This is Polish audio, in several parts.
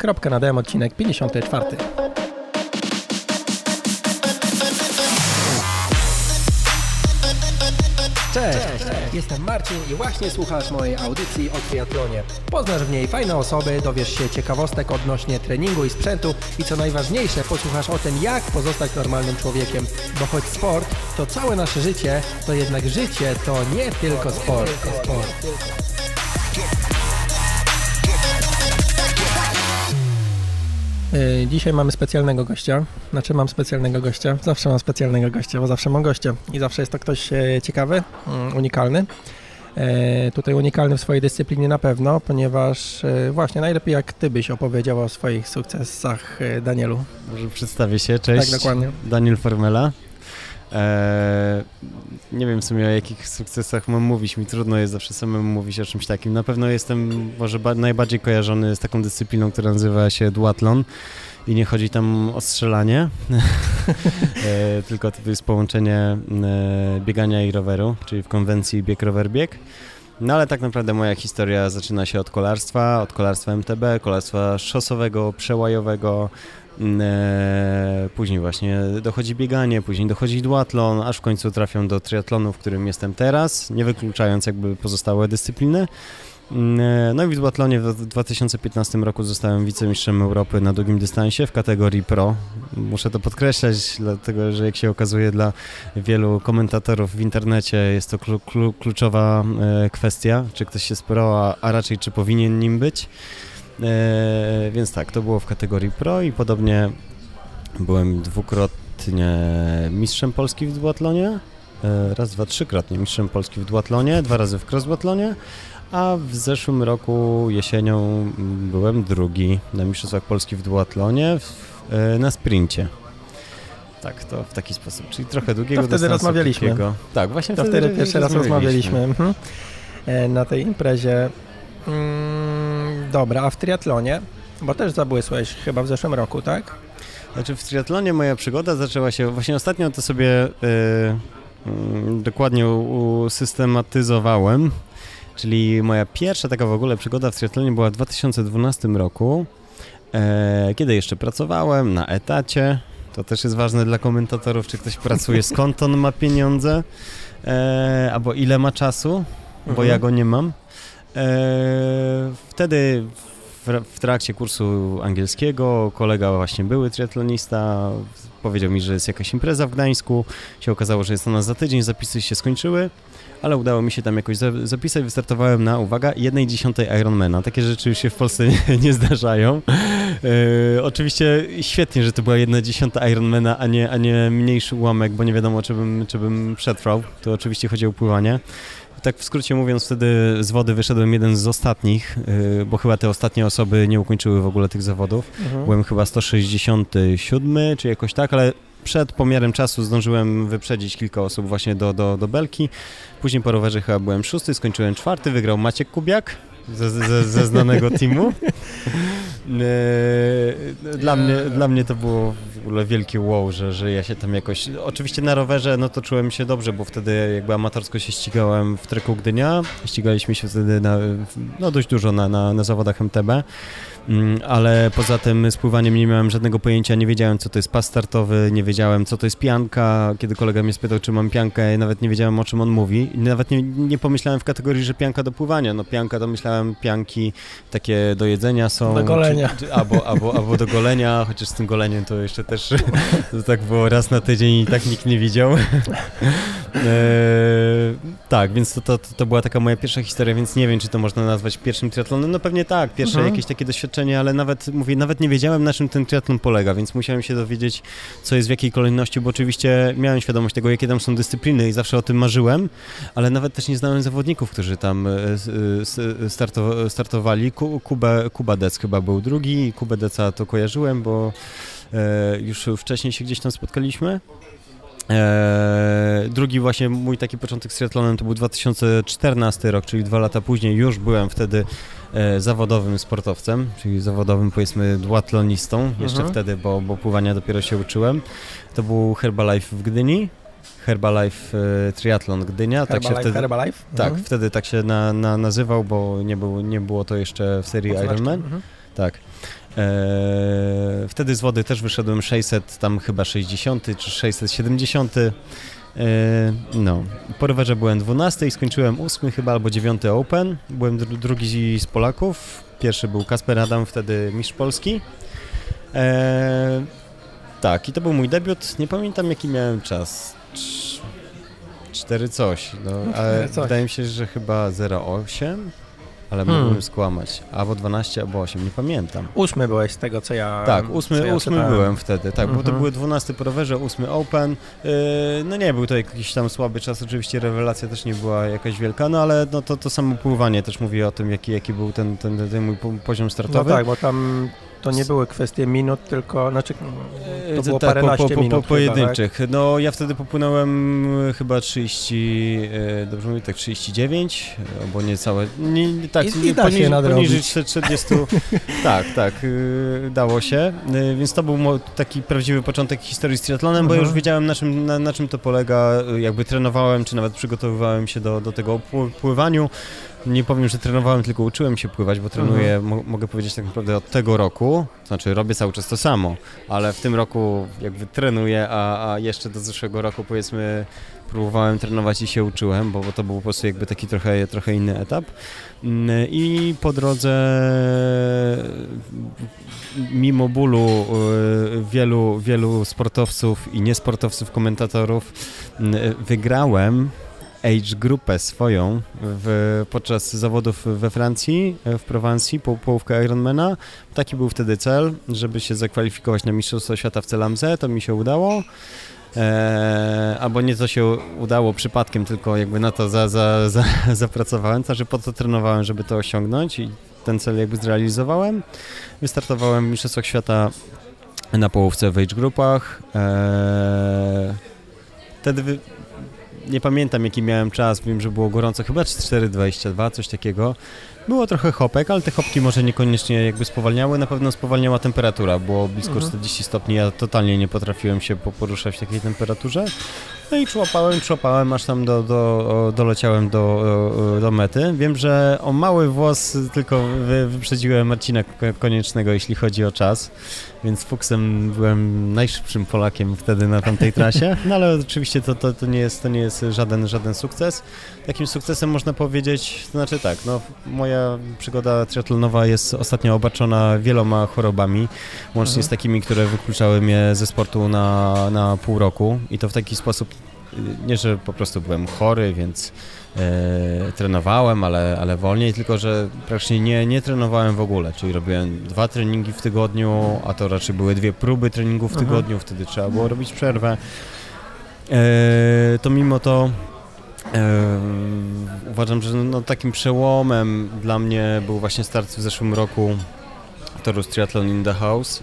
Kropka na DM, odcinek 54. Cześć, jestem Marcin i właśnie słuchasz mojej audycji o triatlonie. Poznasz w niej fajne osoby, dowiesz się ciekawostek odnośnie treningu i sprzętu i co najważniejsze, posłuchasz o tym, jak pozostać normalnym człowiekiem. Bo choć sport to całe nasze życie, to jednak życie to nie tylko sport. sport. Dzisiaj mamy specjalnego gościa. Znaczy mam specjalnego gościa. Zawsze mam specjalnego gościa, bo zawsze mam gościa. I zawsze jest to ktoś e, ciekawy, mm, unikalny. E, Tutaj unikalny w swojej dyscyplinie na pewno, ponieważ e, właśnie najlepiej jak ty byś opowiedział o swoich sukcesach, Danielu. Może przedstawię się, cześć. Tak, dokładnie. Daniel Formela. Eee, nie wiem w sumie o jakich sukcesach mam mówić, mi trudno jest zawsze samemu mówić o czymś takim. Na pewno jestem może ba- najbardziej kojarzony z taką dyscypliną, która nazywa się duatlon i nie chodzi tam o strzelanie, eee, tylko to jest połączenie e, biegania i roweru, czyli w konwencji bieg, rower, bieg. No ale tak naprawdę moja historia zaczyna się od kolarstwa, od kolarstwa MTB, kolarstwa szosowego, przełajowego, później właśnie dochodzi bieganie, później dochodzi duatlon, aż w końcu trafiam do triatlonu, w którym jestem teraz, nie wykluczając jakby pozostałe dyscypliny. Mm, e, No i w duatlonie w 2015 roku zostałem wicemistrzem Europy na długim dystansie w kategorii pro. Muszę to podkreślać, dlatego że jak się okazuje dla wielu komentatorów w internecie jest to klu, klu, kluczowa e, kwestia, czy ktoś jest pro, a raczej czy powinien nim być. E, więc tak, to było w kategorii pro i podobnie byłem dwukrotnie mistrzem Polski w duatlonie. E, raz, dwa, trzykrotnie mistrzem Polski w duatlonie, dwa razy w cross duatlonie. A w zeszłym roku jesienią byłem drugi na Mistrzostwach Polski w duatlonie e, na sprincie. Tak, to w taki sposób. Czyli trochę długiego To wtedy rozmawialiśmy. krótkiego. Tak, właśnie To wtedy, wtedy pierwszy raz rozmawialiśmy. rozmawialiśmy mhm. Na tej imprezie. Mm, Dobra, a w triatlonie? Bo też zabłysłeś chyba w zeszłym roku, tak? Znaczy w triatlonie moja przygoda zaczęła się, właśnie ostatnio to sobie y, mm, dokładnie usystematyzowałem, czyli moja pierwsza taka w ogóle przygoda w triatlonie była w 2012 roku, e, kiedy jeszcze pracowałem na etacie, to też jest ważne dla komentatorów, czy ktoś pracuje, skąd on ma pieniądze, e, albo ile ma czasu, bo Mhm. ja go nie mam. E, wtedy w, trakcie kursu angielskiego kolega właśnie były triatlonista, powiedział mi, że jest jakaś impreza w Gdańsku, się okazało, że jest ona za tydzień, zapisy się skończyły, ale udało mi się tam jakoś za- zapisać, wystartowałem na, uwaga, 1,1 Ironmana. Takie rzeczy już się w Polsce nie, zdarzają. E, oczywiście świetnie, że to była 1,1 Ironmana, a nie, a nie mniejszy ułamek, bo nie wiadomo, czy bym, czy bym przetrwał. To oczywiście chodzi o pływanie. Tak w skrócie mówiąc, wtedy z wody wyszedłem jeden z ostatnich, yy, bo chyba te ostatnie osoby nie ukończyły w ogóle tych zawodów. Mhm. Byłem chyba 167 czy jakoś tak, ale przed pomiarem czasu zdążyłem wyprzedzić kilka osób właśnie do, do, do belki. Później po rowerze chyba byłem szósty, skończyłem czwarty, wygrał Maciek Kubiak ze, ze, ze znanego teamu. Yy, Dla mnie, dla mnie to było w ogóle wielkie wow, że, że ja się tam jakoś... Oczywiście na rowerze no to czułem się dobrze, bo wtedy jakby amatorsko się ścigałem w treku Gdynia. Ścigaliśmy się wtedy na, no dość dużo na, na, na zawodach MTB. Mm, ale poza tym z pływaniem nie miałem żadnego pojęcia, nie wiedziałem co to jest pas startowy, nie wiedziałem co to jest pianka, kiedy kolega mnie spytał czy mam piankę, ja nawet nie wiedziałem o czym on mówi nawet nie, nie pomyślałem w kategorii, że pianka do pływania, no pianka to myślałem pianki takie do jedzenia są. Do golenia. Czy, czy, albo, albo, albo do golenia, chociaż z tym goleniem to jeszcze też to tak było raz na tydzień i tak nikt nie widział. e, tak, więc to, to, to była taka moja pierwsza historia, więc nie wiem czy to można nazwać pierwszym triatlonem, no pewnie tak, pierwsze Mhm. jakieś takie doświadczenie, ale nawet, mówię, nawet nie wiedziałem na czym ten triatlon polega, więc musiałem się dowiedzieć, co jest w jakiej kolejności, bo oczywiście miałem świadomość tego, jakie tam są dyscypliny i zawsze o tym marzyłem, ale nawet też nie znałem zawodników, którzy tam e, s- s- starto, startowali. Ku- Kubę, Kuba Dec chyba był drugi, Kubę Deca to kojarzyłem, bo e, już wcześniej się gdzieś tam spotkaliśmy. E, drugi właśnie mój taki początek z triatlonem to był 2014 rok, czyli dwa lata później już byłem wtedy e, zawodowym sportowcem, czyli zawodowym powiedzmy duatlonistą, jeszcze Mhm. wtedy, bo, bo pływania dopiero się uczyłem. To był Herbalife w Gdyni, Herbalife e, Triathlon Gdynia, tak się Herbalife, wtedy... Herbalife? Tak, Mhm. wtedy tak się na, na, nazywał, bo nie, był, nie było to jeszcze w serii Ironman. Mhm. Tak. E, wtedy z wody też wyszedłem 600, tam chyba 60 czy 670. E, no, po rowerze byłem 12 i skończyłem 8 chyba albo 9 Open. Byłem dru drugi z Polaków. Pierwszy był Kasper Adam, wtedy mistrz Polski. E, tak, i to był mój debiut. Nie pamiętam jaki miałem czas. Cz- Cztery coś, no, ale coś. wydaje mi się, że chyba 08, ale Hmm. mógłbym skłamać. Albo 12, albo 8, nie pamiętam. Ósmy byłeś z tego, co ja Tak, ósmy, ja ósmy czytałem. byłem wtedy, tak, bo to Mhm. były 12 po rowerze, ósmy Open. Yy, no nie był to jakiś tam słaby czas, oczywiście rewelacja też nie była jakaś wielka, no ale no to, to samo pływanie też mówi o tym, jaki, jaki był ten, ten, ten mój po- poziom No startowy. tak, bo tam to nie były kwestie minut, tylko, znaczy Yy, to było tak, paręnaście po, po, po, minut po chyba, tak? pojedynczych. No ja wtedy popłynąłem y, chyba 30, y, dobrze mówię, tak 39, albo niecałe, nie, tak, I- i nie, się poniżej, nadrobić. poniżej 40, tak, tak, dało się, więc to był taki prawdziwy początek historii z triatlonem, bo Mhm. już wiedziałem na czym, na, na czym to polega, jakby trenowałem, czy nawet przygotowywałem się do, do tego pły- pływaniu. Nie powiem, że trenowałem, tylko uczyłem się pływać, bo trenuję, Mhm. mo- mogę powiedzieć tak naprawdę od tego roku, to znaczy robię cały czas to samo, ale w tym roku jakby trenuję, a, a jeszcze do zeszłego roku powiedzmy próbowałem trenować i się uczyłem, bo, bo to był po prostu jakby taki trochę, trochę inny etap. Mm, I po drodze mimo bólu y, wielu, wielu sportowców i niesportowców, komentatorów mm, wygrałem age grupę swoją w, podczas zawodów we Francji, w Prowansji, po, połówkę Ironmana. Taki był wtedy cel, żeby się zakwalifikować na Mistrzostwo Świata w Celamze, to mi się udało. E, albo nie to się udało przypadkiem, tylko jakby na to za, za, za, zapracowałem, znaczy po to trenowałem, żeby to osiągnąć i ten cel jakby zrealizowałem. Wystartowałem w Mistrzostwach Świata na połówce w age grupach. E, wtedy nie pamiętam jaki miałem czas, wiem, że było gorąco, chyba 4,22, coś takiego. Było trochę hopek, ale te hopki może niekoniecznie jakby spowalniały, na pewno spowalniała temperatura, było blisko Mhm. 40 stopni, ja totalnie nie potrafiłem się po- poruszać w takiej temperaturze. No i człapałem, człapałem, aż tam do, do, doleciałem do, do mety. Wiem, że o mały włos tylko wy, wyprzedziłem Marcina Ko- Koniecznego, jeśli chodzi o czas, więc fuksem byłem najszybszym Polakiem wtedy na tamtej trasie, no ale oczywiście to, to, to, nie, jest, to nie jest żaden, żaden sukces. Takim sukcesem można powiedzieć, to znaczy tak, no moja przygoda triatlonowa jest ostatnio obarczona wieloma chorobami, łącznie Mhm. z takimi, które wykluczały mnie ze sportu na, na pół roku i to w taki sposób, y, nie że po prostu byłem chory, więc e, trenowałem, ale, ale wolniej, tylko że praktycznie nie, nie trenowałem w ogóle, czyli robiłem dwa treningi w tygodniu, a to raczej były dwie próby treningów w tygodniu, wtedy trzeba było robić przerwę. E, to mimo to e, uważam, że no, takim przełomem dla mnie był właśnie start w zeszłym roku Torus Triathlon in the House.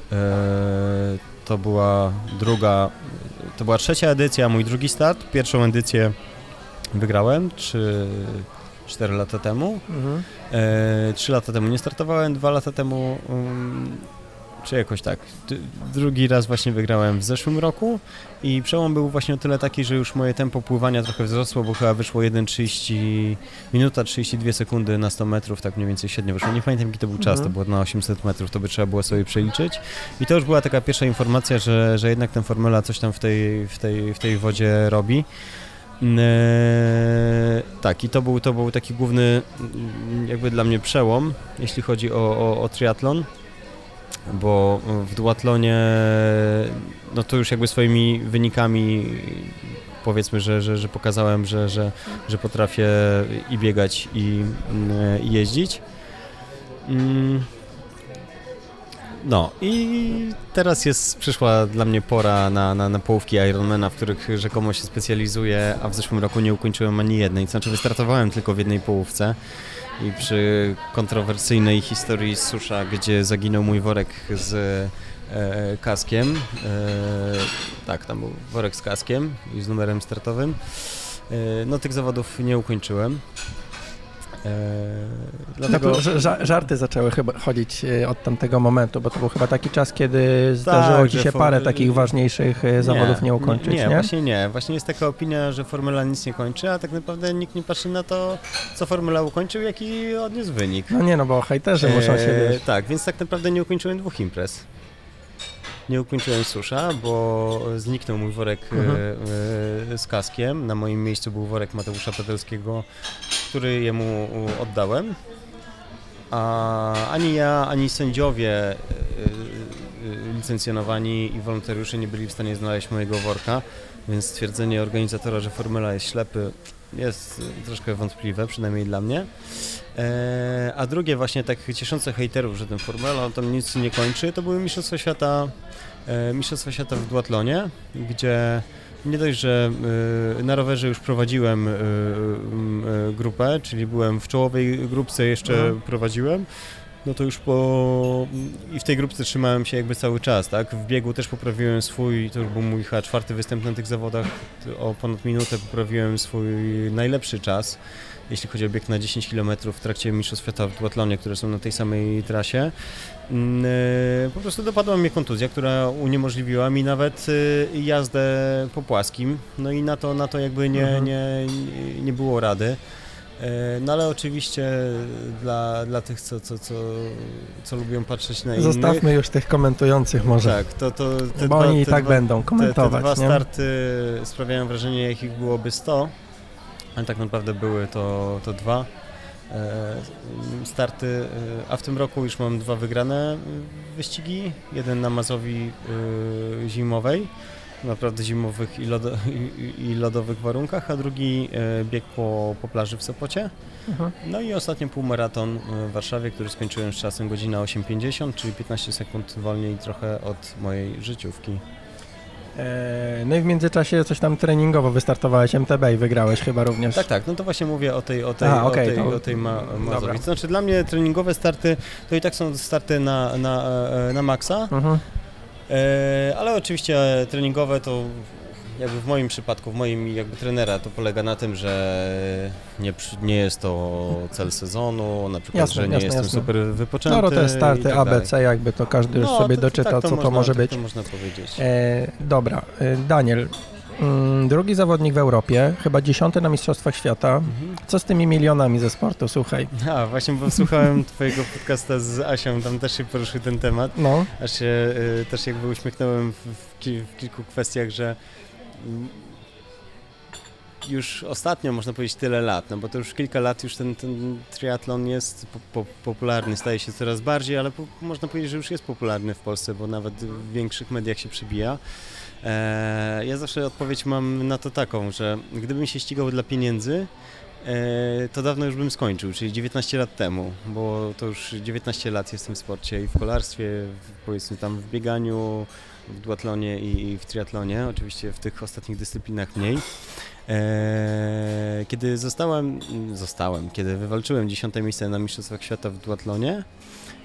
To była druga, to była trzecia edycja, mój drugi start. Pierwszą edycję wygrałem, czy 4 lata temu. Mhm. E, Trzy lata temu nie startowałem, dwa lata temu, um, czy jakoś tak. Drugi raz właśnie wygrałem w zeszłym roku i przełom był właśnie o tyle taki, że już moje tempo pływania trochę wzrosło, bo chyba wyszło 1,30 minuta 32 sekundy na 100 metrów, tak mniej więcej średnio wyszło. Nie pamiętam jaki to był czas, Mhm. to było na 800 metrów, to by trzeba było sobie przeliczyć. I to już była taka pierwsza informacja, że, że jednak ten Formula coś tam w tej, w tej, w tej wodzie robi. Eee, tak, i to był, to był taki główny mm, jakby dla mnie przełom, jeśli chodzi o, o, o triatlon, bo w duatlonie no to już jakby swoimi wynikami powiedzmy, że, że, że pokazałem, że, że, że potrafię i biegać i, mm, i jeździć. Mm. No i teraz jest, przyszła dla mnie pora na, na, na połówki Ironmana, w których rzekomo się specjalizuję, a w zeszłym roku nie ukończyłem ani jednej. Znaczy wystartowałem tylko w jednej połówce i przy kontrowersyjnej historii susza, gdzie zaginął mój worek z e, kaskiem, e, tak, tam był worek z kaskiem i z numerem startowym, e, no tych zawodów nie ukończyłem. Dlatego... No żarty zaczęły chyba chodzić e, od tamtego momentu, bo to był chyba taki czas, kiedy zdarzyło tak, ci się parę takich ważniejszych e, zawodów nie ukończyć, nie, nie? właśnie nie. Właśnie jest taka opinia, że Formula nic nie kończy, a tak naprawdę nikt nie patrzy na to, co Formula ukończył, jaki odniósł wynik. No nie, no bo hejterzy muszą się... Wiesz. Tak, więc tak naprawdę nie ukończyłem dwóch imprez nie ukończyłem susza, bo zniknął mój worek mhm. E, z kaskiem. Na moim miejscu był worek Mateusza Petelskiego, który jemu oddałem. A ani ja, ani sędziowie e, e, licencjonowani i wolontariusze nie byli w stanie znaleźć mojego worka, więc stwierdzenie organizatora, że Formula jest ślepy jest troszkę wątpliwe, przynajmniej dla mnie. A drugie właśnie tak cieszące hejterów, że ten Formula tam nic nie kończy, to były Mistrzostwa Świata, Mistrzostwa Świata w duatlonie, gdzie nie dość, że y, na rowerze już prowadziłem y, grupę, czyli byłem w czołowej grupce, jeszcze prowadziłem, no to już po... i w tej grupce trzymałem się jakby cały czas, tak? W biegu też poprawiłem swój, to już był mój chyba czwarty występ na tych zawodach, o ponad minutę poprawiłem swój najlepszy czas jeśli chodzi o bieg na 10 km w trakcie Mistrzostw Świata w duatlonie, które są na tej samej trasie. Mm, e, po prostu dopadła mnie kontuzja, która uniemożliwiła mi nawet e, jazdę po płaskim. No i na to, na to jakby nie, mhm. nie, nie było rady. E, no ale oczywiście dla, dla tych, co, co, co, co lubią patrzeć na innych... Zostawmy już tych komentujących może. Tak, to, to te Bo dwa, oni i tak dwa, będą komentować. Te, te dwa nie? starty sprawiają wrażenie, jakich byłoby 100 ale tak naprawdę były to, to dwa e, starty, e, a w tym roku już mam dwa wygrane e, wyścigi. Jeden na Mazowi zimowej, naprawdę zimowych i, lodo, i, i lodowych warunkach, a drugi bieg po, po plaży w Sopocie. Mhm. No i ostatnio półmaraton w Warszawie, który skończyłem z czasem godzina 8.50, czyli 15 sekund wolniej trochę od mojej życiówki. E, no i w międzyczasie coś tam treningowo wystartowałeś MTB i wygrałeś chyba również. Tak, tak, no to właśnie mówię o tej, o tej, Aha, okay, o tej, to... o tej ma. Znaczy dla mnie treningowe starty to i tak są starty na, na, e, na maksa, mhm. e, ale oczywiście treningowe to jakby w moim przypadku, w moim jakby trenera to polega na tym, że nie, nie jest to cel sezonu, na przykład, jasne, że nie jasne, jestem jasne. super wypoczęty. No, te starty tak ABC, jakby to każdy już no, sobie to, doczyta, tak, to co można, to może tak być. To można powiedzieć. E, dobra, e, Daniel, mm, drugi zawodnik w Europie, chyba dziesiąty na Mistrzostwach Świata. Mhm. Co z tymi milionami ze sportu, słuchaj? A, właśnie, bo słuchałem twojego podcasta z Asią, tam też się poruszył ten temat. No. Aż się y, też jakby uśmiechnąłem w, w, w kilku kwestiach, że już ostatnio można powiedzieć tyle lat, no bo to już kilka lat już ten, ten triatlon jest po, po, popularny, staje się coraz bardziej, ale po, można powiedzieć, że już jest popularny w Polsce, bo nawet w większych mediach się przebija. E, ja zawsze odpowiedź mam na to taką, że gdybym się ścigał dla pieniędzy, to dawno już bym skończył, czyli 19 lat temu, bo to już 19 lat jestem w sporcie i w kolarstwie, powiedzmy tam w bieganiu, w duatlonie i w triatlonie, oczywiście w tych ostatnich dyscyplinach mniej. Eee, kiedy zostałem, zostałem, kiedy wywalczyłem dziesiąte miejsce na Mistrzostwach Świata w duatlonie,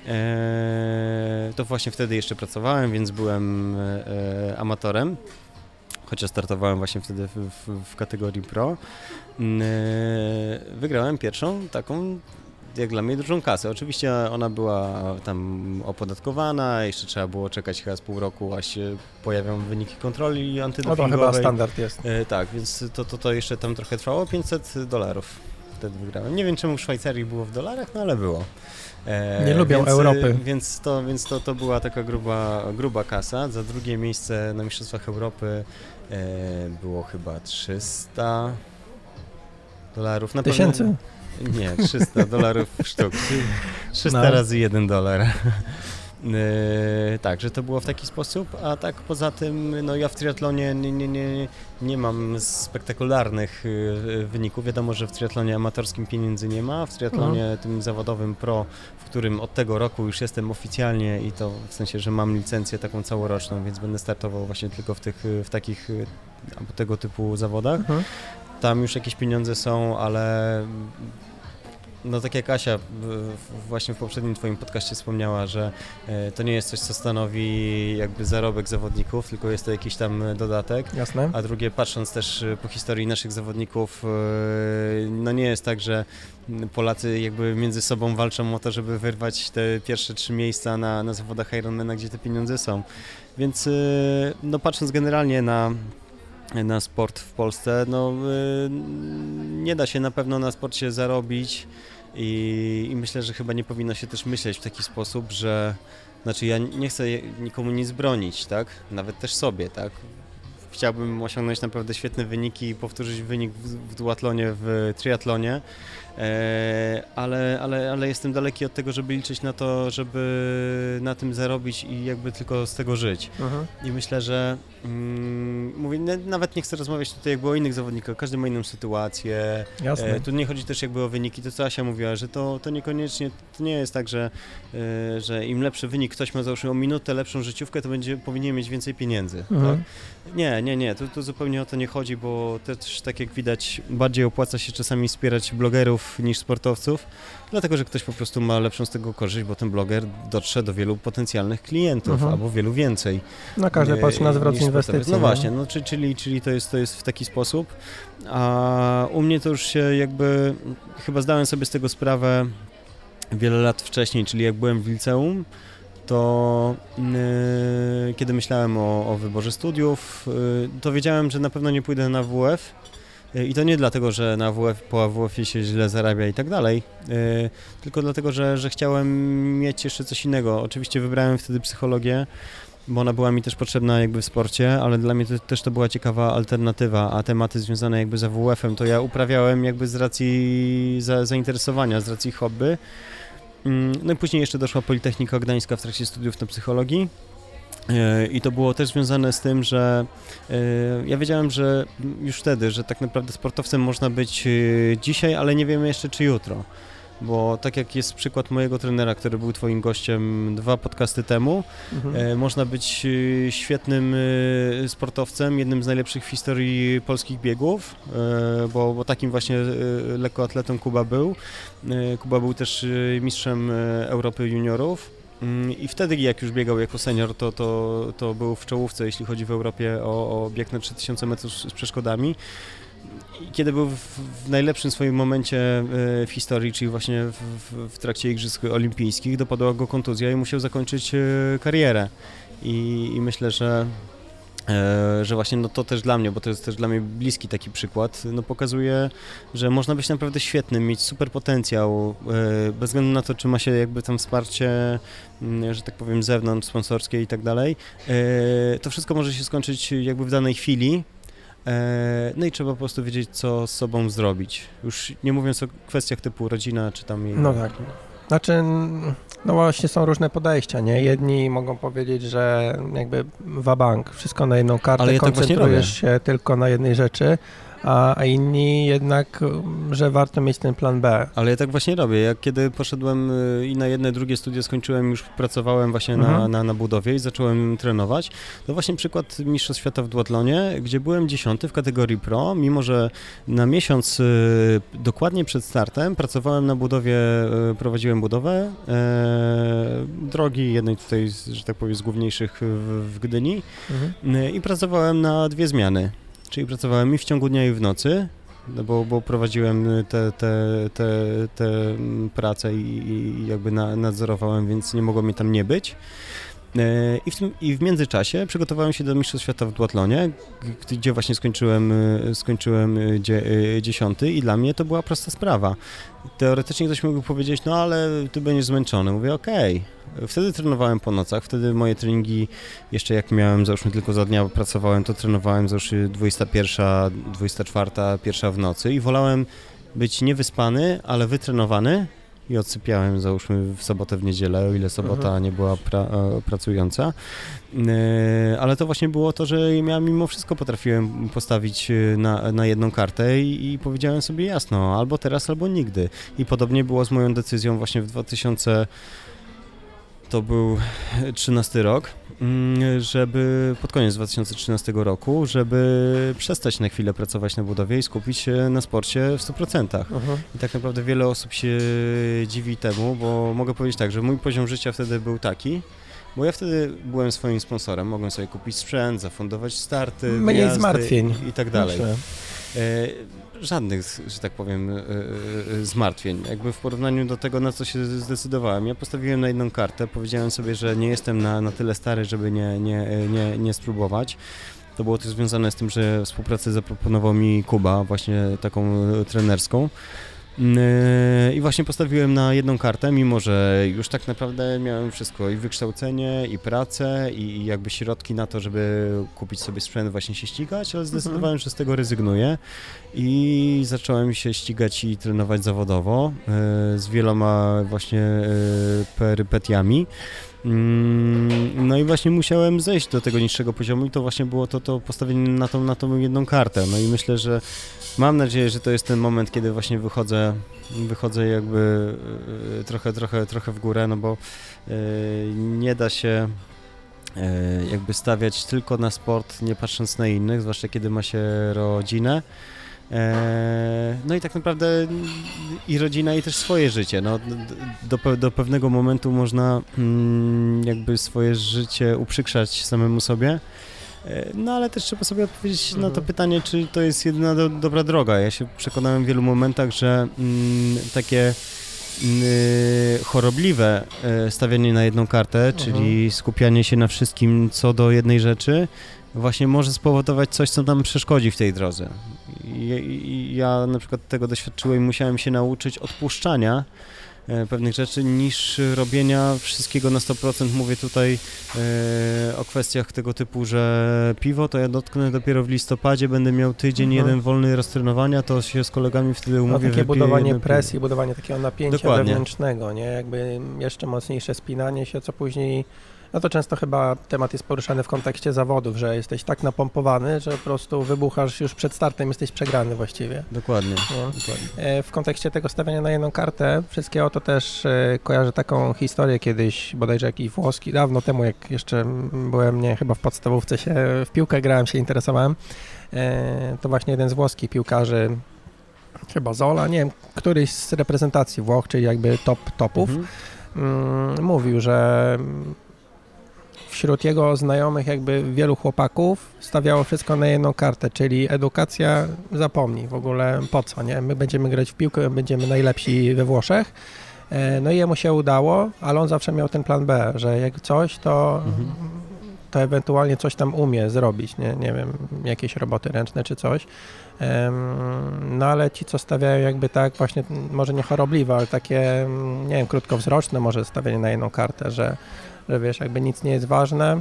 eee, to właśnie wtedy jeszcze pracowałem, więc byłem e, amatorem chociaż startowałem właśnie wtedy w, w, w kategorii pro, eee, wygrałem pierwszą taką jak dla mnie dużą kasę. Oczywiście ona była tam opodatkowana, jeszcze trzeba było czekać chyba z pół roku, aż się pojawią wyniki kontroli antydopingowej. No to chyba standard jest. E, tak, więc to, to, to jeszcze tam trochę trwało, 500 dolarów wtedy wygrałem. Nie wiem czemu w Szwajcarii było w dolarach, no ale było. E, Nie lubią więc, Europy. Więc, to, więc to, to była taka gruba, gruba kasa. Za drugie miejsce na Mistrzostwach Europy e, było chyba 300 dolarów. Na Tysięcy? Pewno, nie, 300 dolarów sztuk. 300 no. razy 1 dolar. Yy, tak, że to było w taki sposób, a tak poza tym, no ja w triatlonie nie, nie, nie, nie mam spektakularnych yy, wyników. Wiadomo, że w triatlonie amatorskim pieniędzy nie ma, w triatlonie mhm. tym zawodowym pro, w którym od tego roku już jestem oficjalnie i to w sensie, że mam licencję taką całoroczną, więc będę startował właśnie tylko w, tych, w takich tego typu zawodach. Mhm tam już jakieś pieniądze są, ale no tak jak Asia właśnie w poprzednim twoim podcaście wspomniała, że e, to nie jest coś, co stanowi jakby zarobek zawodników, tylko jest to jakiś tam dodatek. Jasne. A drugie, patrząc też po historii naszych zawodników, no nie jest tak, że Polacy jakby między sobą walczą o to, żeby wyrwać te pierwsze trzy miejsca na, na zawodach Ironmana, gdzie te pieniądze są. Więc no patrząc generalnie na na sport w Polsce. No, y, nie da się na pewno na sporcie zarobić i, i, myślę, że chyba nie powinno się też myśleć w taki sposób, że znaczy ja nie chcę nikomu nic bronić, tak? Nawet też sobie, tak? Chciałbym osiągnąć naprawdę świetne wyniki i powtórzyć wynik w, w duatlonie, w triatlonie, E, ale, ale, ale jestem daleki od tego, żeby liczyć na to, żeby na tym zarobić i jakby tylko z tego żyć. Mhm. I myślę, że mm, mówię, nawet nie chcę rozmawiać tutaj jakby o innych zawodnikach, każdy ma inną sytuację. Jasne. E, tu nie chodzi też jakby o wyniki, to co Asia mówiła, że to, to niekoniecznie, to nie jest tak, że, e, że im lepszy wynik ktoś ma załóżmy o minutę lepszą życiówkę, to będzie, powinien mieć więcej pieniędzy. Mhm. Tak? Nie, nie, nie, tu, tu zupełnie o to nie chodzi, bo też tak jak widać bardziej opłaca się czasami wspierać blogerów niż sportowców, dlatego że ktoś po prostu ma lepszą z tego korzyść, bo ten bloger dotrze do wielu potencjalnych klientów, mhm. albo wielu więcej. Na każdy patrzy na zwrot inwestycji. No właśnie, no, czyli, czyli to, jest, to jest w taki sposób. A u mnie to już się jakby, chyba zdałem sobie z tego sprawę wiele lat wcześniej, czyli jak byłem w liceum, to yy, kiedy myślałem o, o wyborze studiów, yy, to wiedziałem, że na pewno nie pójdę na WF, i to nie dlatego, że na WF, po AWF się źle zarabia i tak dalej, y, tylko dlatego, że, że chciałem mieć jeszcze coś innego. Oczywiście wybrałem wtedy psychologię, bo ona była mi też potrzebna jakby w sporcie, ale dla mnie to, też to była ciekawa alternatywa, a tematy związane jakby z AWF-em to ja uprawiałem jakby z racji za, zainteresowania, z racji hobby. Mm, no i później jeszcze doszła Politechnika Gdańska w trakcie studiów na psychologii. E, I to było też związane z tym, że e, ja wiedziałem, że już wtedy, że tak naprawdę sportowcem można być e, dzisiaj, ale nie wiemy jeszcze czy jutro. Bo tak jak jest przykład mojego trenera, który był Twoim gościem dwa podcasty temu, mhm. można być świetnym sportowcem, jednym z najlepszych w historii polskich biegów, bo, bo takim właśnie lekkoatletą Kuba był. Kuba był też mistrzem Europy juniorów I wtedy, jak już biegał jako senior, to, to, to był w czołówce, jeśli chodzi w Europie o, o bieg na 3000 metrów z, przeszkodami. I kiedy był w, w, najlepszym swoim momencie e, w historii, czyli właśnie w, w, w trakcie Igrzysk Olimpijskich, dopadła go kontuzja i musiał zakończyć e, karierę. I, i myślę, że E, że właśnie no to też dla mnie, bo to jest też dla mnie bliski taki przykład, no pokazuje, że można być naprawdę świetnym, mieć super potencjał, e, bez względu na to, czy ma się jakby tam wsparcie, mm, że tak powiem, zewnątrz, sponsorskie i tak dalej. E, to wszystko może się skończyć jakby w danej chwili, no i trzeba po prostu wiedzieć, co z sobą zrobić. Już nie mówiąc o kwestiach typu rodzina, czy tam... No tak. Znaczy, no właśnie są różne podejścia, nie? Jedni mogą powiedzieć, że jakby wabank, wszystko na jedną kartę, Ale ja tak koncentrujesz tak się tylko na jednej rzeczy, a, inni jednak, że warto mieć ten plan B. Ale ja tak właśnie robię. Jak kiedy poszedłem y, i na jedne, drugie studia skończyłem, już pracowałem właśnie mhm. na, na, na, budowie i zacząłem trenować, to właśnie przykład Mistrzostw Świata w duatlonie, gdzie byłem dziesiąty w kategorii pro, mimo że na miesiąc y, dokładnie przed startem pracowałem na budowie, y, prowadziłem budowę drogi, jednej tutaj, że tak powiem, z główniejszych w, w Gdyni mhm. i pracowałem na dwie zmiany. Czyli pracowałem i w ciągu dnia, i w nocy, no bo, bo prowadziłem te, te, te, te prace i, i jakby na, nadzorowałem, więc nie mogło mnie tam nie być. E, I w, tym, I w międzyczasie przygotowałem się do Mistrzostw Świata w duatlonie, gdzie właśnie skończyłem, e, skończyłem e, dziesiąty i dla mnie to była prosta sprawa. Teoretycznie ktoś mógłby powiedzieć, no ale ty będziesz zmęczony. Mówię, okej, okay Wtedy trenowałem po nocach, wtedy moje treningi, jeszcze jak miałem, załóżmy tylko za dnia pracowałem, to trenowałem załóżmy 21, 24, pierwsza w nocy i wolałem być niewyspany, ale wytrenowany i odsypiałem załóżmy w sobotę, w niedzielę, o ile sobota mhm. nie była pra, e, pracująca. E, ale to właśnie było to, że ja mimo wszystko potrafiłem postawić e, na, na jedną kartę i, i powiedziałem sobie jasno, albo teraz, albo nigdy. I podobnie było z moją decyzją właśnie w 2000 to był 13 rok, żeby pod koniec 2013 roku, żeby przestać na chwilę pracować na budowie i skupić się na sporcie w 100%. Mhm. I tak naprawdę wiele osób się dziwi temu, bo mogę powiedzieć tak, że mój poziom życia wtedy był taki, bo ja wtedy byłem swoim sponsorem, mogłem sobie kupić sprzęt, zafundować starty, Mniej zmartwień. i tak dalej. Myślę. E, Żadnych, że tak powiem, e, e, zmartwień. Jakby w porównaniu do tego, na co się zdecydowałem. Ja postawiłem na jedną kartę, powiedziałem sobie, że nie jestem na, na tyle stary, żeby nie, nie, nie, nie spróbować. To było też związane z tym, że współpracę zaproponował mi Kuba, właśnie taką e, trenerską. Yy, I właśnie postawiłem na jedną kartę, mimo że już tak naprawdę miałem wszystko i wykształcenie, i pracę, i jakby środki na to, żeby kupić sobie sprzęt, właśnie się ścigać, ale zdecydowałem, że z tego rezygnuję i zacząłem się ścigać i trenować zawodowo yy, z wieloma właśnie yy, perypetiami. Mm, No i właśnie musiałem zejść do tego niższego poziomu i to właśnie było to, to postawienie na tą, na tą jedną kartę. No i myślę, że mam nadzieję, że to jest ten moment, kiedy właśnie wychodzę, wychodzę jakby e, trochę, trochę, trochę w górę, no bo e, nie da się jakby stawiać tylko na sport, nie patrząc na innych, zwłaszcza kiedy ma się rodzinę. E, No i tak naprawdę i rodzina, i też swoje życie. No, do, do pewnego momentu można mm, jakby swoje życie uprzykrzać samemu sobie. E, No ale też trzeba sobie odpowiedzieć na to Mhm. pytanie, czy to jest jedyna do, dobra droga. Ja się przekonałem w wielu momentach, że mm, takie mm, chorobliwe e, stawianie na jedną kartę, czyli skupianie się na wszystkim co do jednej rzeczy, właśnie może spowodować coś, co nam przeszkodzi w tej drodze. I ja na przykład tego doświadczyłem i musiałem się nauczyć odpuszczania e, pewnych rzeczy niż robienia wszystkiego na 100%. Mówię tutaj e, o kwestiach tego typu, że piwo to ja dotknę dopiero w listopadzie, będę miał tydzień Mhm. jeden wolny roztrenowania, to się z kolegami wtedy No, umówię, takie wypiję budowanie jedno piwo. presji, budowanie takiego napięcia Dokładnie. wewnętrznego, nie? Jakby jeszcze mocniejsze spinanie się, co później... No to często chyba temat jest poruszany w kontekście zawodów, że jesteś tak napompowany, że po prostu wybuchasz już przed startem, jesteś przegrany właściwie. Dokładnie. Nie? Dokładnie. E, W kontekście tego stawiania na jedną kartę, wszystkiego to też e, kojarzę taką historię kiedyś, bodajże jakiś włoski, dawno temu, jak jeszcze byłem, nie, chyba w podstawówce się, w piłkę grałem, się interesowałem, e, to właśnie jeden z włoskich piłkarzy, chyba Zola, nie wiem, któryś z reprezentacji Włoch, czyli jakby top topów, Mhm. mm, mówił, że wśród jego znajomych jakby wielu chłopaków stawiało wszystko na jedną kartę, czyli edukacja zapomnij w ogóle po co, nie? My będziemy grać w piłkę, będziemy najlepsi we Włoszech. E, No i jemu się udało, ale on zawsze miał ten plan B, że jak coś, to, Mhm. to ewentualnie coś tam umie zrobić, nie, nie wiem, jakieś roboty ręczne czy coś. No ale ci, co stawiają jakby tak właśnie, może nie chorobliwe, ale takie, nie wiem, krótkowzroczne może stawianie na jedną kartę, że, że wiesz, jakby nic nie jest ważne,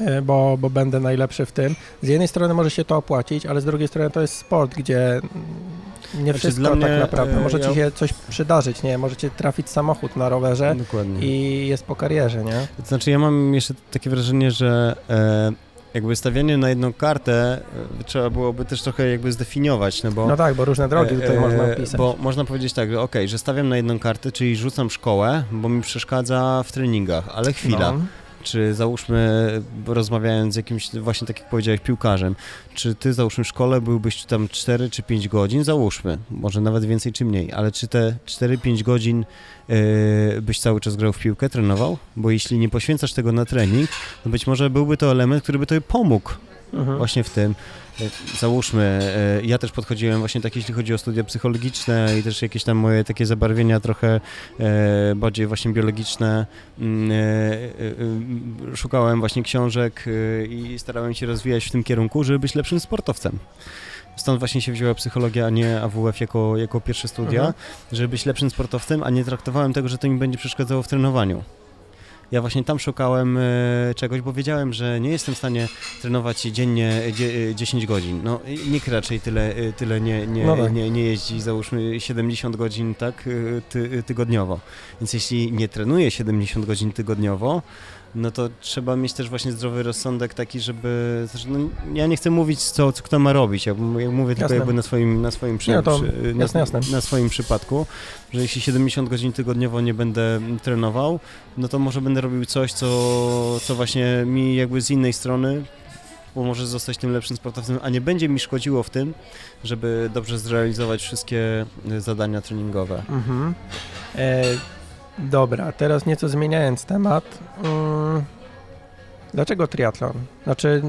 e, bo, bo będę najlepszy w tym. Z jednej strony może się to opłacić, ale z drugiej strony to jest sport, gdzie nie Znaczy, wszystko tak mnie, naprawdę. e, Może ja- ci się coś przydarzyć, nie? Może ci trafić samochód na rowerze Dokładnie. i jest po karierze, nie? Znaczy ja mam jeszcze takie wrażenie, że e, jakby stawianie na jedną kartę e, trzeba byłoby też trochę jakby zdefiniować, no bo... No tak, bo różne drogi tutaj e, można opisać. Bo można powiedzieć tak, że okej, że stawiam na jedną kartę, czyli rzucam szkołę, bo mi przeszkadza w treningach, ale chwila. No. Czy załóżmy, rozmawiając z jakimś, właśnie tak jak powiedziałeś, piłkarzem, czy ty załóżmy w szkole byłbyś tam 4 czy 5 godzin, załóżmy, może nawet więcej czy mniej, ale czy te 4-5 godzin yy, byś cały czas grał w piłkę, trenował? Bo jeśli nie poświęcasz tego na trening, to być może byłby to element, który by tobie pomógł Mhm. właśnie w tym. Załóżmy, e, ja też podchodziłem właśnie tak, jeśli chodzi o studia psychologiczne i też jakieś tam moje takie zabarwienia trochę e, bardziej właśnie biologiczne. Mm, e, Szukałem właśnie książek i starałem się rozwijać w tym kierunku, żeby być lepszym sportowcem. Stąd właśnie się wzięła psychologia, a nie AWF jako, jako pierwsze studia, Mhm. żeby być lepszym sportowcem, a nie traktowałem tego, że to mi będzie przeszkadzało w trenowaniu. Ja właśnie tam szukałem e, czegoś, bo wiedziałem, że nie jestem w stanie trenować dziennie dzie, e, 10 godzin. No nikt raczej tyle, e, tyle nie, nie, No tak. nie, nie jeździ, załóżmy 70 godzin tak ty, tygodniowo. Więc jeśli nie trenuję 70 godzin tygodniowo, no to trzeba mieć też właśnie zdrowy rozsądek taki, żeby, no, ja nie chcę mówić, co, co kto ma robić, ja, mówię tylko Jasne. jakby na swoim, na swoim, przy, Nie, to przy, jasne, na, jasne. na swoim przypadku, że jeśli 70 godzin tygodniowo nie będę trenował, no to może będę robił coś, co, co właśnie mi jakby z innej strony pomoże zostać tym lepszym sportowcem, a nie będzie mi szkodziło w tym, żeby dobrze zrealizować wszystkie y, zadania treningowe. Mhm. E, dobra, teraz nieco zmieniając temat. Mm, dlaczego triatlon? Znaczy,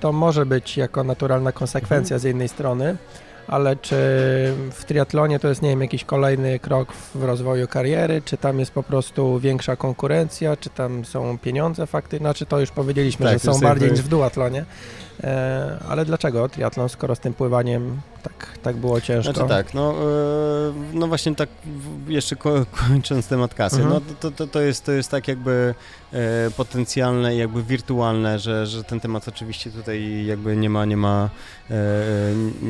to może być jako naturalna konsekwencja z jednej strony, ale czy w triatlonie to jest, nie wiem, jakiś kolejny krok w rozwoju kariery, czy tam jest po prostu większa konkurencja, czy tam są pieniądze fakty, znaczy to już powiedzieliśmy, Tak, że są bardziej niż w duatlonie, ale dlaczego triatlon, skoro z tym pływaniem tak, tak było ciężko? Znaczy tak, no, e, no właśnie tak jeszcze ko- kończąc temat kasy, Mhm. no to, to, to, jest, to jest tak jakby e, potencjalne i jakby wirtualne, że, że ten temat oczywiście tutaj jakby nie ma, nie ma, e,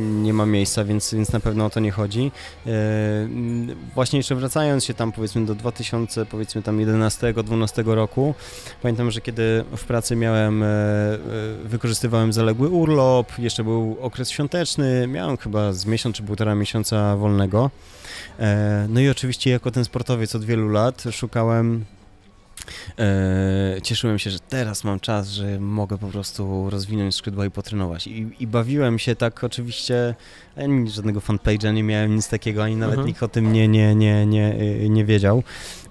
nie ma miejsca, więc, więc na pewno o to nie chodzi. E, właśnie jeszcze wracając się tam powiedzmy do 2000, powiedzmy tam 11-12 roku, pamiętam, że kiedy w pracy miałem, e, e, wykorzystywałem zaległy urlop, jeszcze był okres świąteczny, miałem chyba z miesiąc czy półtora miesiąca wolnego. E, No i oczywiście jako ten sportowiec od wielu lat szukałem cieszyłem się, że teraz mam czas, że mogę po prostu rozwinąć skrzydła i potrenować. I, i bawiłem się tak oczywiście, ani żadnego fanpage'a nie miałem, nic takiego, ani nawet Mhm. nikt o tym nie, nie, nie, nie, y, nie wiedział.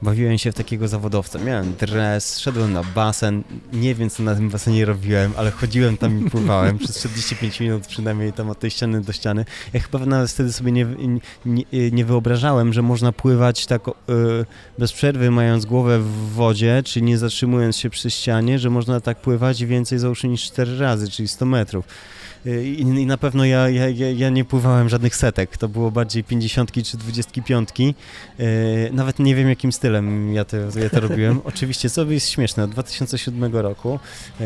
Bawiłem się w takiego zawodowca. Miałem dres, szedłem na basen, nie wiem co na tym basenie robiłem, ale chodziłem tam i pływałem przez 45 minut przynajmniej tam od tej ściany do ściany. Ja chyba nawet wtedy sobie nie, nie, nie wyobrażałem, że można pływać tak y, bez przerwy, mając głowę w wodzie, czyli nie zatrzymując się przy ścianie, że można tak pływać więcej załóżmy niż 4 razy, czyli 100 metrów. Y, I, i na pewno ja, ja, ja, nie pływałem żadnych setek, to było bardziej 50 czy 25. Y, Nawet nie wiem jakim stylem ja to, ja to robiłem. Oczywiście, co jest śmieszne, od 2007 roku y,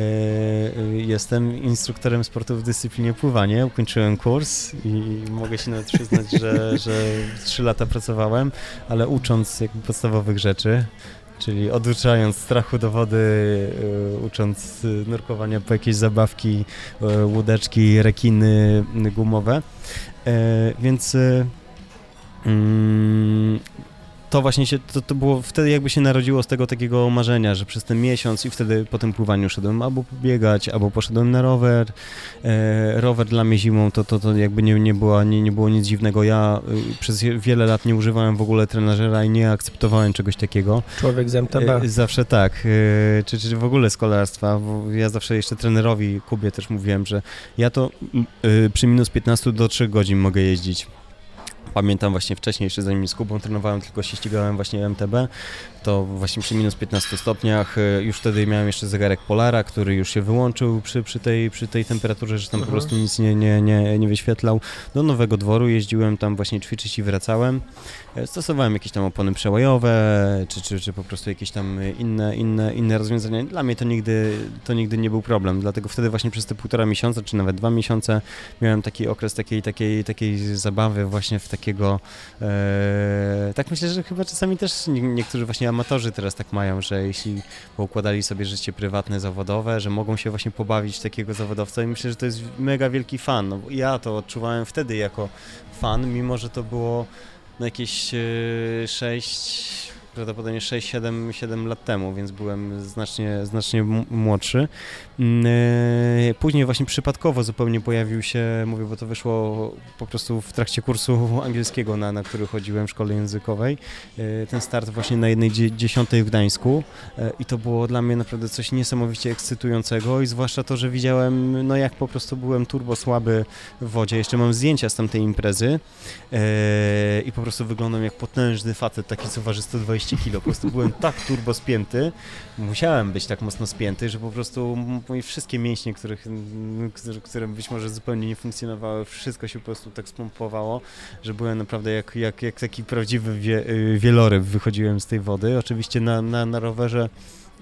jestem instruktorem sportu w dyscyplinie pływanie, ukończyłem kurs i mogę się nawet przyznać, że, że 3 lata pracowałem, ale ucząc jakby podstawowych rzeczy, czyli oduczając strachu do wody, y, ucząc y, nurkowania po jakieś zabawki, y, łódeczki, rekiny gumowe. E, Więc mm, to właśnie się, to, to było wtedy jakby się narodziło z tego takiego marzenia, że przez ten miesiąc i wtedy po tym pływaniu szedłem albo pobiegać, albo poszedłem na rower. E, rower dla mnie zimą to, to, to jakby nie, nie, była, nie, nie było nic dziwnego. Ja y, przez wiele lat nie używałem w ogóle trenażera i nie akceptowałem czegoś takiego. Człowiek z MTB. E, Zawsze tak, e, czy, czy w ogóle z kolarstwa, ja zawsze jeszcze trenerowi Kubie też mówiłem, że ja to e, przy minus 15 do 3 godzin mogę jeździć. Pamiętam właśnie wcześniej, jeszcze zanim z Kubą trenowałem, tylko się ścigałem właśnie MTB, to właśnie przy minus 15 stopniach, e, już wtedy miałem jeszcze zegarek Polara, który już się wyłączył przy, przy, tej, przy tej temperaturze, że tam po Mhm. prostu nic nie, nie, nie, nie wyświetlał. Do Nowego Dworu jeździłem tam właśnie ćwiczyć i wracałem. E, Stosowałem jakieś tam opony przełajowe, czy, czy, czy po prostu jakieś tam inne, inne, inne rozwiązania. Dla mnie to nigdy, to nigdy nie był problem, dlatego wtedy właśnie przez te półtora miesiąca, czy nawet dwa miesiące miałem taki okres takiej, takiej, takiej zabawy właśnie w takiego, e, tak myślę, że chyba czasami też nie- niektórzy właśnie amatorzy teraz tak mają, że jeśli poukładali sobie życie prywatne, zawodowe, że mogą się właśnie pobawić takiego zawodowca i myślę, że to jest mega wielki fan. No, ja to odczuwałem wtedy jako fan, mimo że to było no jakieś 6, prawdopodobnie 6, 7, 7 lat temu, więc byłem znacznie, znacznie młodszy. Mm, e, Później właśnie przypadkowo zupełnie pojawił się, mówię, bo to wyszło po prostu w trakcie kursu angielskiego, na, na który chodziłem w szkole językowej. E, Ten start właśnie na jednej dzie- dziesiątej w Gdańsku E, i to było dla mnie naprawdę coś niesamowicie ekscytującego i zwłaszcza to, że widziałem, no jak po prostu byłem turbo słaby w wodzie. Jeszcze mam zdjęcia z tamtej imprezy i po prostu wyglądam jak potężny facet, taki co waży 120 kg. Po prostu byłem tak turbo spięty, musiałem być tak mocno spięty, że po prostu moje wszystkie mięśnie, których, które, być może zupełnie nie funkcjonowały, wszystko się po prostu tak spompowało, że byłem naprawdę jak, jak, jak taki prawdziwy wie, y, wieloryb wychodziłem z tej wody. Oczywiście na, na, na rowerze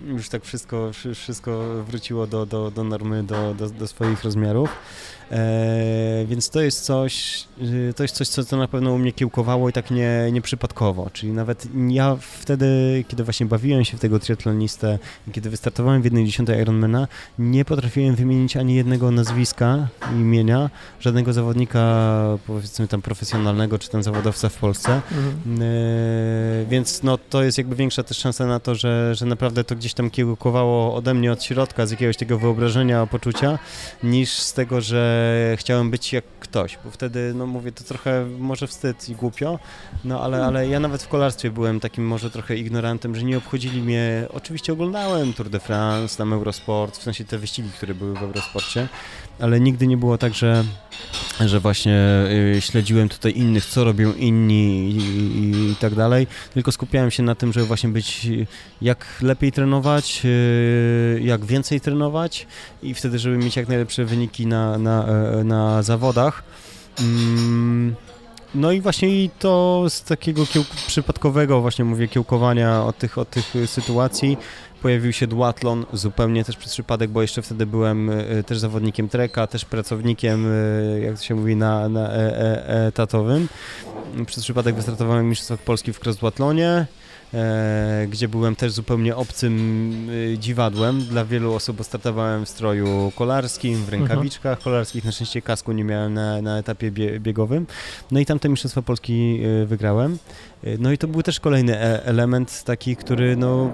już tak wszystko, wszy- wszystko wróciło do, do, do normy, do, do, do swoich rozmiarów. E, więc to jest coś, y, to jest coś, co, co na pewno u mnie kiełkowało i tak nie, nieprzypadkowo, czyli nawet ja wtedy, kiedy właśnie bawiłem się w tego triatlonistę kiedy wystartowałem w 1.10 Ironmana, nie potrafiłem wymienić ani jednego nazwiska, imienia, żadnego zawodnika, powiedzmy tam profesjonalnego, czy tam zawodowca w Polsce, mhm. e, więc no to jest jakby większa też szansa na to, że, że naprawdę to gdzieś tam kiełkowało ode mnie od środka, z jakiegoś tego wyobrażenia, poczucia, niż z tego, że chciałem być jak ktoś, bo wtedy, no mówię, to trochę może wstyd i głupio, no ale, ale ja nawet w kolarstwie byłem takim może trochę ignorantem, że nie obchodzili mnie, oczywiście oglądałem Tour de France, tam Eurosport, w sensie te wyścigi, które były w Eurosporcie, ale nigdy nie było tak, że, że właśnie y, śledziłem tutaj innych, co robią inni i, i, i, tak dalej, tylko skupiałem się na tym, żeby właśnie być jak lepiej trenować, y, jak więcej trenować i wtedy, żeby mieć jak najlepsze wyniki na, na, e, na zawodach. Mm, no i właśnie i to z takiego przypadkowego właśnie mówię kiełkowania od tych, od tych sytuacji pojawił się duatlon zupełnie też przez przypadek, bo jeszcze wtedy byłem e, też zawodnikiem treka, też pracownikiem, e, jak to się mówi, na, na e, e, etatowym. Przez przypadek wystartowałem w Mistrzostwach Polski w cross duatlonie. E, gdzie byłem też zupełnie obcym dziwadłem. Dla wielu osób startowałem w stroju kolarskim, w mhm. rękawiczkach kolarskich. Na szczęście kasku nie miałem na, na etapie bie, biegowym. No i tamte Mistrzostwa Polski wygrałem. No i to był też kolejny element taki, który no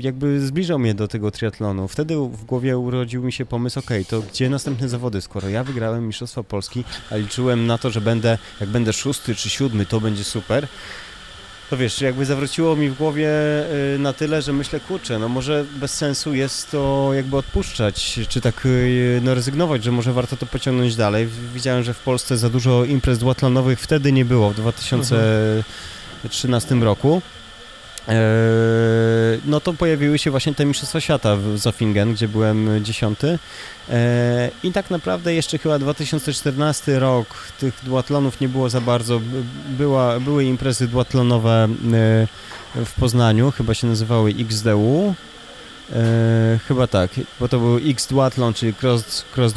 jakby zbliżał mnie do tego triatlonu. Wtedy w głowie urodził mi się pomysł, ok, to gdzie następne zawody, skoro ja wygrałem Mistrzostwa Polski, a liczyłem na to, że będę, jak będę szósty czy siódmy, to będzie super to wiesz, jakby zawróciło mi w głowie y, na tyle, że myślę, kurczę, no może bez sensu jest to jakby odpuszczać, czy tak y, no rezygnować, że może warto to pociągnąć dalej. Widziałem, że w Polsce za dużo imprez duatlonowych wtedy nie było, w 2013 roku. E, no to pojawiły się właśnie te Mistrzostwa Świata w Zofingen, gdzie byłem dziesiąty. E, I tak naprawdę jeszcze chyba 2014 rok tych duatlonów nie było za bardzo. Była, były imprezy duatlonowe e, w Poznaniu, chyba się nazywały XDU. E, chyba tak, bo to był X Duathlon, czyli Cross, cross.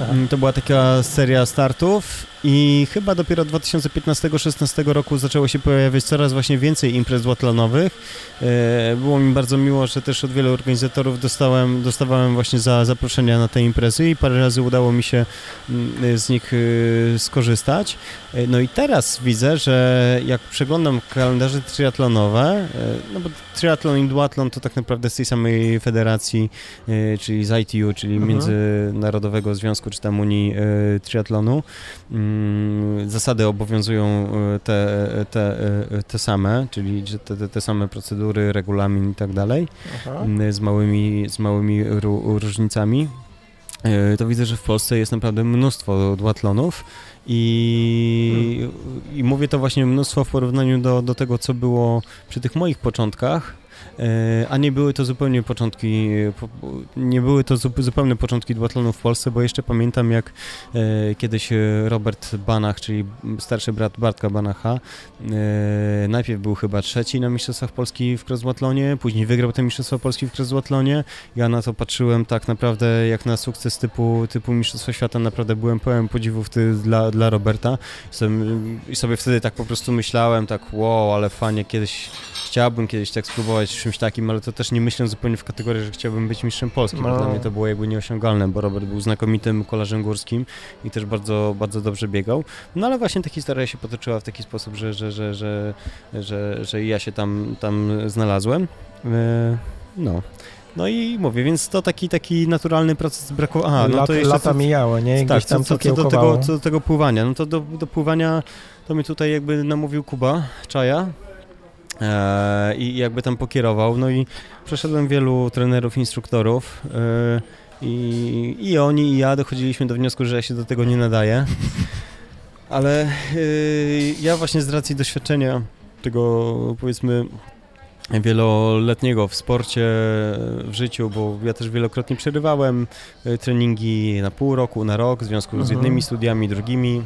Mhm, to była taka seria startów i chyba dopiero 2015-16 roku zaczęło się pojawiać coraz właśnie więcej imprez duathlonowych. E, było mi bardzo miło, że też od wielu organizatorów dostałem, dostawałem właśnie za zaproszenia na te imprezy i parę razy udało mi się mm, z nich e, skorzystać. E, no i teraz widzę, że jak przeglądam kalendarze triatlonowe, no bo triatlon i duatlon to tak naprawdę z tej samej federacji, czyli z ITU, czyli mhm. Międzynarodowego Związku czy tam Unii Triatlonu, Mm, zasady obowiązują e, te, te, e, te same, czyli te, te same procedury, regulamin i tak dalej, mm, z małymi, z małymi różnicami. E, to widzę, że w Polsce jest naprawdę mnóstwo duatlonów i, hmm. i mówię to właśnie mnóstwo w porównaniu do, do tego, co było przy tych moich początkach, a nie były to zupełnie początki, nie były to zupełnie początki duatlonu w Polsce, bo jeszcze pamiętam jak e, kiedyś Robert Banach, czyli starszy brat Bartka Banacha, e, najpierw był chyba trzeci na Mistrzostwach Polski w crossduathlonie, później wygrał te Mistrzostwa Polski w crossduathlonie. Ja na to patrzyłem tak naprawdę jak na sukces typu, typu Mistrzostwa Świata, naprawdę byłem pełen podziwów dla, dla Roberta i sobie wtedy tak po prostu myślałem, tak wow, ale fajnie, kiedyś chciałbym kiedyś tak spróbować czymś takim, ale to też nie myślę zupełnie w kategorii, że chciałbym być mistrzem Polski, no. dla mnie to było jakby nieosiągalne, bo Robert był znakomitym kolarzem górskim i też bardzo, bardzo dobrze biegał. No ale właśnie ta historia się potoczyła w taki sposób, że, że, że, że, że, że ja się tam, tam znalazłem. E, no. No i mówię, więc to taki taki naturalny proces braku. Aha, no to jeszcze lata co, mijało, nie? tak, tam co, co, do tego, co do tego pływania. No to do, do pływania to mi tutaj jakby namówił Kuba Czaja, i jakby tam pokierował. No i przeszedłem wielu trenerów, instruktorów e, i, i oni i ja dochodziliśmy do wniosku, że ja się do tego nie nadaję. Ale e, ja właśnie z racji doświadczenia tego powiedzmy wieloletniego w sporcie, w życiu, bo ja też wielokrotnie przerywałem e, treningi na pół roku, na rok w związku z mhm. jednymi studiami, drugimi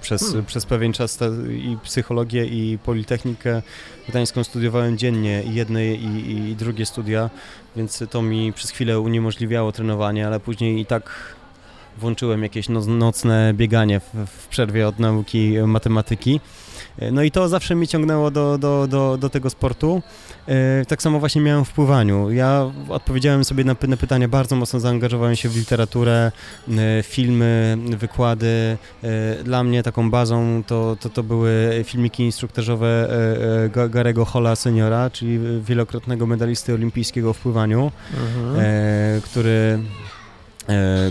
przez, hmm. przez pewien czas i psychologię, i Politechnikę Gdańską studiowałem dziennie, i jedne, i, i drugie studia, więc to mi przez chwilę uniemożliwiało trenowanie, ale później i tak włączyłem jakieś no, nocne bieganie w, w przerwie od nauki matematyki. No i to zawsze mnie ciągnęło do, do, do, do tego sportu. E, tak samo właśnie miałem w pływaniu. Ja odpowiedziałem sobie na, na pytania, bardzo mocno zaangażowałem się w literaturę, e, filmy, wykłady. E, dla mnie taką bazą to, to, to były filmiki instruktażowe Garego Hola seniora, czyli wielokrotnego medalisty olimpijskiego w pływaniu, mhm. który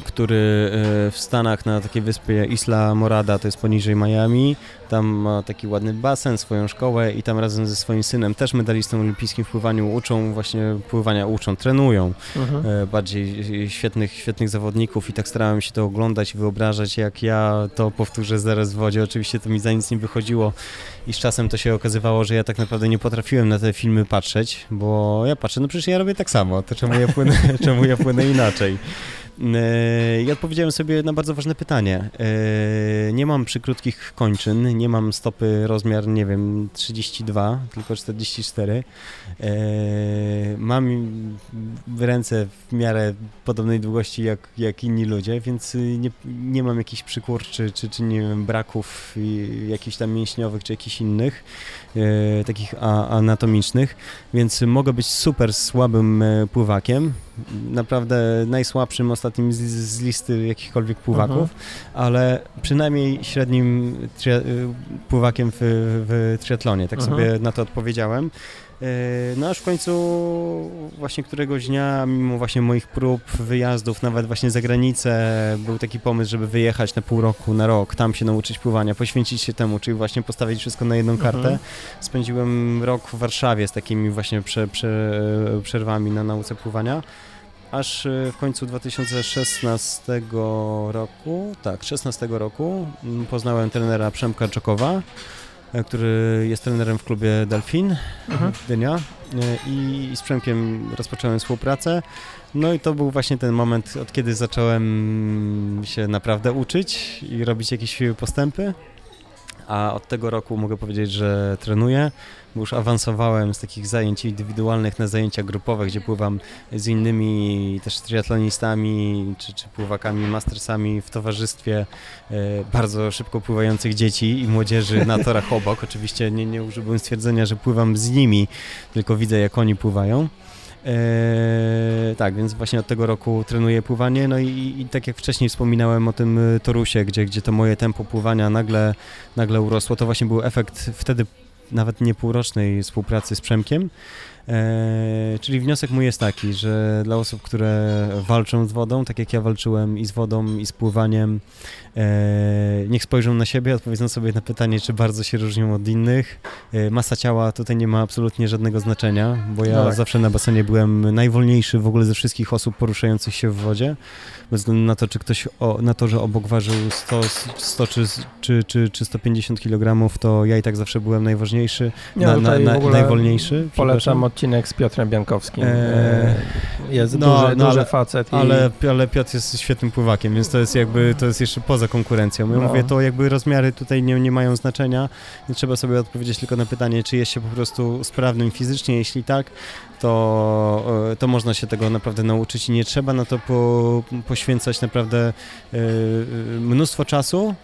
który w Stanach na takiej wyspie Isla Morada, to jest poniżej Miami, tam ma taki ładny basen, swoją szkołę i tam razem ze swoim synem, też medalistą olimpijskim w pływaniu, uczą właśnie pływania, uczą, trenują mhm. E, bardziej świetnych, świetnych zawodników i tak starałem się to oglądać i wyobrażać, jak ja to powtórzę zaraz w wodzie. Oczywiście to mi za nic nie wychodziło i z czasem to się okazywało, że ja tak naprawdę nie potrafiłem na te filmy patrzeć, bo ja patrzę, no przecież ja robię tak samo, to czemu ja płynę, czemu ja płynę inaczej? E, I odpowiedziałem sobie na bardzo ważne pytanie. E, nie mam przykrótkich kończyn, nie mam stopy rozmiar, nie wiem, 32, tylko 44. E, mam ręce w miarę podobnej długości jak, jak inni ludzie, więc nie, nie mam jakichś przykurczy, czy, czy nie wiem, braków jakichś tam mięśniowych, czy jakichś innych, takich anatomicznych, więc mogę być super słabym pływakiem, naprawdę najsłabszym ostatnim z, z listy jakichkolwiek pływaków, mhm. ale przynajmniej średnim tri- pływakiem w, w triatlonie, tak -huh. sobie na to odpowiedziałem. E, no aż w końcu właśnie któregoś dnia, mimo właśnie moich prób, wyjazdów, nawet właśnie za granicę, był taki pomysł, żeby wyjechać na pół roku, na rok, tam się nauczyć pływania, poświęcić się temu, czyli właśnie postawić wszystko na jedną kartę. Mhm. Spędziłem rok w Warszawie z takimi właśnie prze, prze, przerwami na nauce pływania aż e, w końcu 2016 roku, tak, 16 roku poznałem trenera Przemka Czokowa, który jest trenerem w klubie Delfin mhm. w Dynia e, i z Przemkiem rozpocząłem współpracę. No i to był właśnie ten moment, od kiedy zacząłem się naprawdę uczyć i robić jakieś postępy a od tego roku mogę powiedzieć, że trenuję, bo już awansowałem z takich zajęć indywidualnych na zajęcia grupowe, gdzie pływam z innymi też triatlonistami czy, czy pływakami, mastersami w towarzystwie e, bardzo szybko pływających dzieci i młodzieży na torach obok. Oczywiście nie, nie użyłbym stwierdzenia, że pływam z nimi, tylko widzę jak oni pływają. Eee, tak, więc właśnie od tego roku trenuję pływanie, no i, i, tak jak wcześniej wspominałem o tym y, Torusie, gdzie, gdzie to moje tempo pływania nagle, nagle urosło, to właśnie był efekt wtedy nawet nie półrocznej współpracy z Przemkiem, E, czyli wniosek mój jest taki, że dla osób, które walczą z wodą, tak jak ja walczyłem i z wodą, i z pływaniem, e, niech spojrzą na siebie, odpowiedzą sobie na pytanie, czy bardzo się różnią od innych. E, masa ciała tutaj nie ma absolutnie żadnego znaczenia, bo ja tak. zawsze na basenie byłem najwolniejszy w ogóle ze wszystkich osób poruszających się w wodzie, bez względu na to, czy ktoś, o, na to, że obok ważył 100, 100 czy, czy, czy, czy 150 kg, to ja i tak zawsze byłem najważniejszy, na, na, na, najwolniejszy. Polecam odcinek z Piotrem Biankowskim. Eee, jest no, duży, no, duży ale, facet. I... Ale, ale Piotr jest świetnym pływakiem, więc to jest jakby, to jest jeszcze poza konkurencją. Ja no. mówię, to jakby rozmiary tutaj nie, nie mają znaczenia, nie trzeba sobie odpowiedzieć tylko na pytanie, czy jest się po prostu sprawnym fizycznie, jeśli tak, to, e, to można się tego naprawdę nauczyć i nie trzeba na to po, poświęcać naprawdę e, mnóstwo czasu,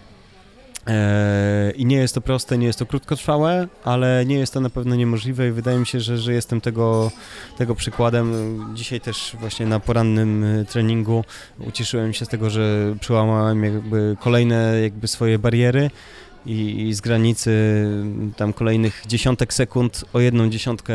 I nie jest to proste, nie jest to krótkotrwałe, ale nie jest to na pewno niemożliwe i wydaje mi się, że, że jestem tego, tego przykładem. Dzisiaj też właśnie na porannym e, treningu ucieszyłem się z tego, że przełamałem jakby kolejne jakby swoje bariery i, i z granicy tam kolejnych dziesiątek sekund o jedną dziesiątkę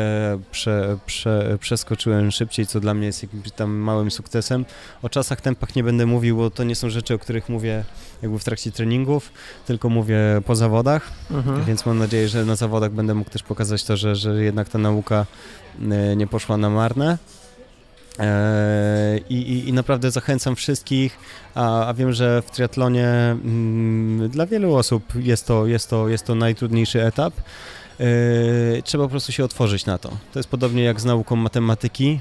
prze, prze, przeskoczyłem szybciej, co dla mnie jest jakimś tam małym sukcesem. O czasach, tempach nie będę mówił, bo to nie są rzeczy, o których mówię jakby w trakcie treningów, tylko mówię po zawodach, mhm. więc mam nadzieję, że na zawodach będę mógł też pokazać to, że, że jednak ta nauka e, nie poszła na marne. E, I, i, I, naprawdę zachęcam wszystkich, a, a wiem, że w triatlonie mm, dla wielu osób jest to, jest to, jest to najtrudniejszy etap. E, trzeba po prostu się otworzyć na to. To jest podobnie jak z nauką matematyki.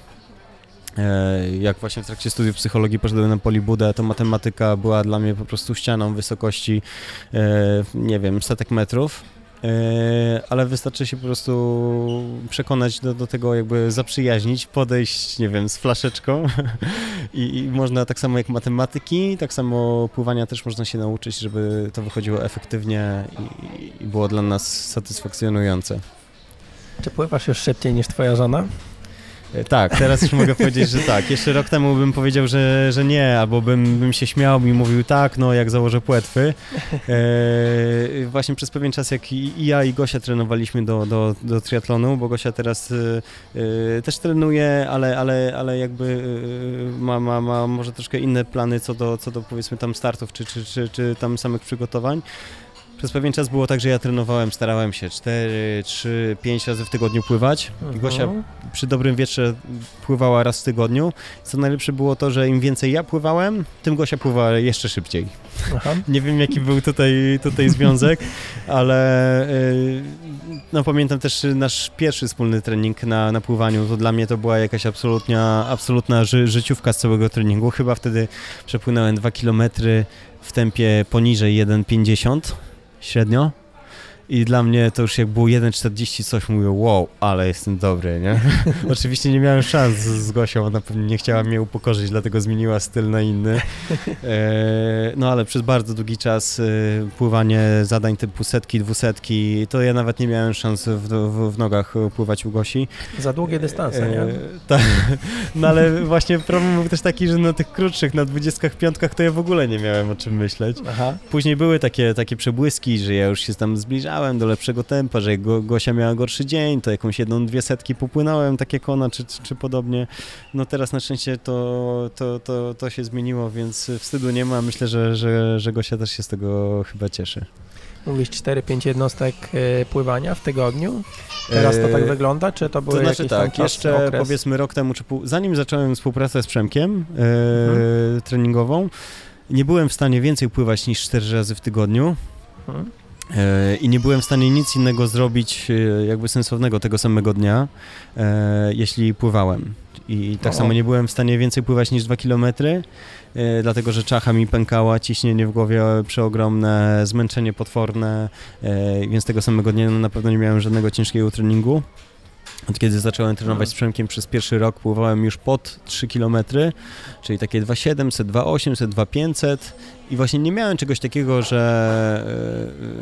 E, jak właśnie w trakcie studiów psychologii poszedłem na Polibudę, to matematyka była dla mnie po prostu ścianą wysokości, nie wiem, setek metrów ale wystarczy się po prostu przekonać do, do tego, jakby zaprzyjaźnić, podejść, nie wiem, z flaszeczką I, i można tak samo jak matematyki, tak samo pływania też można się nauczyć, żeby to wychodziło efektywnie i, i było dla nas satysfakcjonujące. Czy pływasz już szybciej niż twoja żona? E, tak, teraz już mogę powiedzieć, że tak. Jeszcze rok temu bym powiedział, że, że nie, albo bym, bym się śmiał i mówił tak, no jak założę płetwy. E, właśnie przez pewien czas, jak i, ja i Gosia trenowaliśmy do, do, do triatlonu, bo Gosia teraz e, e też trenuje, ale, ale, ale jakby e, ma, ma, ma może troszkę inne plany co do, co do powiedzmy tam startów, czy, czy, czy, czy tam samych przygotowań. Przez pewien czas było tak, że ja trenowałem, starałem się 4, 3, 5 razy w tygodniu pływać. Mhm. Gosia przy dobrym wietrze pływała raz w tygodniu. Co najlepsze było to, że im więcej ja pływałem, tym Gosia pływała jeszcze szybciej. Aha. Nie wiem, jaki był tutaj, tutaj związek, ale yy, no, pamiętam też nasz pierwszy wspólny trening na, na pływaniu. To dla mnie to była jakaś absolutna, absolutna ży, życiówka z całego treningu. Chyba wtedy przepłynąłem 2 km w tempie poniżej 1,50 średnio. I dla mnie to już jak było 1,40 coś, mówię, wow, ale jestem dobry, nie? Oczywiście nie miałem szans z, Gosią, ona pewnie nie chciała mnie upokorzyć, dlatego zmieniła styl na inny. E, no ale przez bardzo długi czas e, pływanie zadań typu setki, dwusetki, to ja nawet nie miałem szans w, w, w nogach pływać u Gosi. Za długie dystanse, nie? Tak, no ale właśnie problem był też taki, że na tych krótszych, na dwudziestkach, piątkach to ja w ogóle nie miałem o czym myśleć. Aha. Później były takie, takie przebłyski, że ja już się tam zbliżałem do lepszego tempa, że jak Gosia miała gorszy dzień, to jakąś jedną, dwie setki popłynąłem, tak jak ona, czy, czy podobnie. No teraz na szczęście to, to, to, to się zmieniło, więc wstydu nie ma. Myślę, że, że, że Gosia też się z tego chyba cieszy. Mówisz 4-5 jednostek e, pływania w tygodniu? Teraz to tak e, wygląda, czy to były to znaczy tak, jeszcze okres? powiedzmy rok temu, czy pół, zanim zacząłem współpracę z Przemkiem e, mhm. treningową, nie byłem w stanie więcej pływać niż 4 razy w tygodniu. Mhm. E, I nie byłem w stanie nic innego zrobić e, jakby sensownego tego samego dnia, e, jeśli pływałem. I tak samo nie byłem w stanie więcej pływać niż 2 km, dlatego że czacha mi pękała, ciśnienie w głowie przeogromne, zmęczenie potworne, więc tego samego dnia na pewno nie miałem żadnego ciężkiego treningu. Od kiedy zacząłem trenować z Przemkiem przez pierwszy rok, pływałem już pod 3 km, czyli takie 2700, 2800, 2500 i właśnie nie miałem czegoś takiego, że.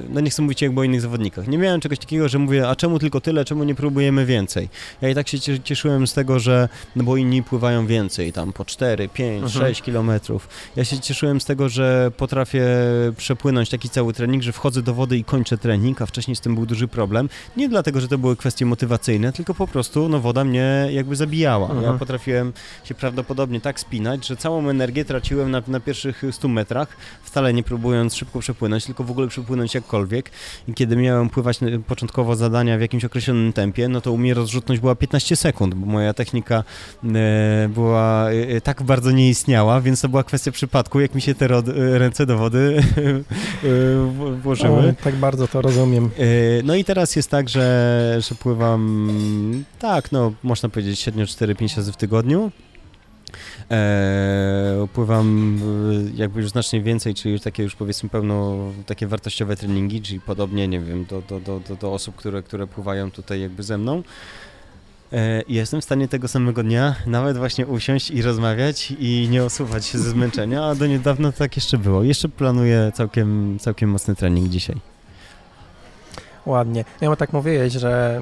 E, no nie chcę mówić jakby o innych zawodnikach. Nie miałem czegoś takiego, że mówię, a czemu tylko tyle, czemu nie próbujemy więcej? Ja i tak się cieszyłem z tego, że. No bo inni pływają więcej, tam po 4, 5, mhm. 6 kilometrów. Ja się cieszyłem z tego, że potrafię przepłynąć taki cały trening, że wchodzę do wody i kończę trening, a wcześniej z tym był duży problem. Nie dlatego, że to były kwestie motywacyjne, tylko po prostu no, woda mnie jakby zabijała. Mhm. Ja potrafiłem się prawdopodobnie tak spinać, że całą energię traciłem na, na pierwszych 100 metrach wcale nie próbując szybko przepłynąć, tylko w ogóle przepłynąć jakkolwiek. I kiedy miałem pływać początkowo zadania w jakimś określonym tempie, no to u mnie rozrzutność była 15 sekund, bo moja technika e, była e, tak bardzo nie istniała, więc to była kwestia przypadku, jak mi się te ręce do wody e, włożyły. O, tak bardzo to rozumiem. no i teraz jest tak, że, że pływam, tak, no można powiedzieć średnio 4-5 razy w tygodniu. E, pływam e, jakby już znacznie więcej, czyli już takie już powiedzmy pełno takie wartościowe treningi, czyli podobnie, nie wiem, do, do, do, do, osób, które, które pływają tutaj jakby ze mną. E, jestem w stanie tego samego dnia nawet właśnie usiąść i rozmawiać i nie osuwać się ze zmęczenia, a do niedawna tak jeszcze było. Jeszcze planuję całkiem, całkiem mocny trening dzisiaj. Ładnie. Ja tak mówiłeś, że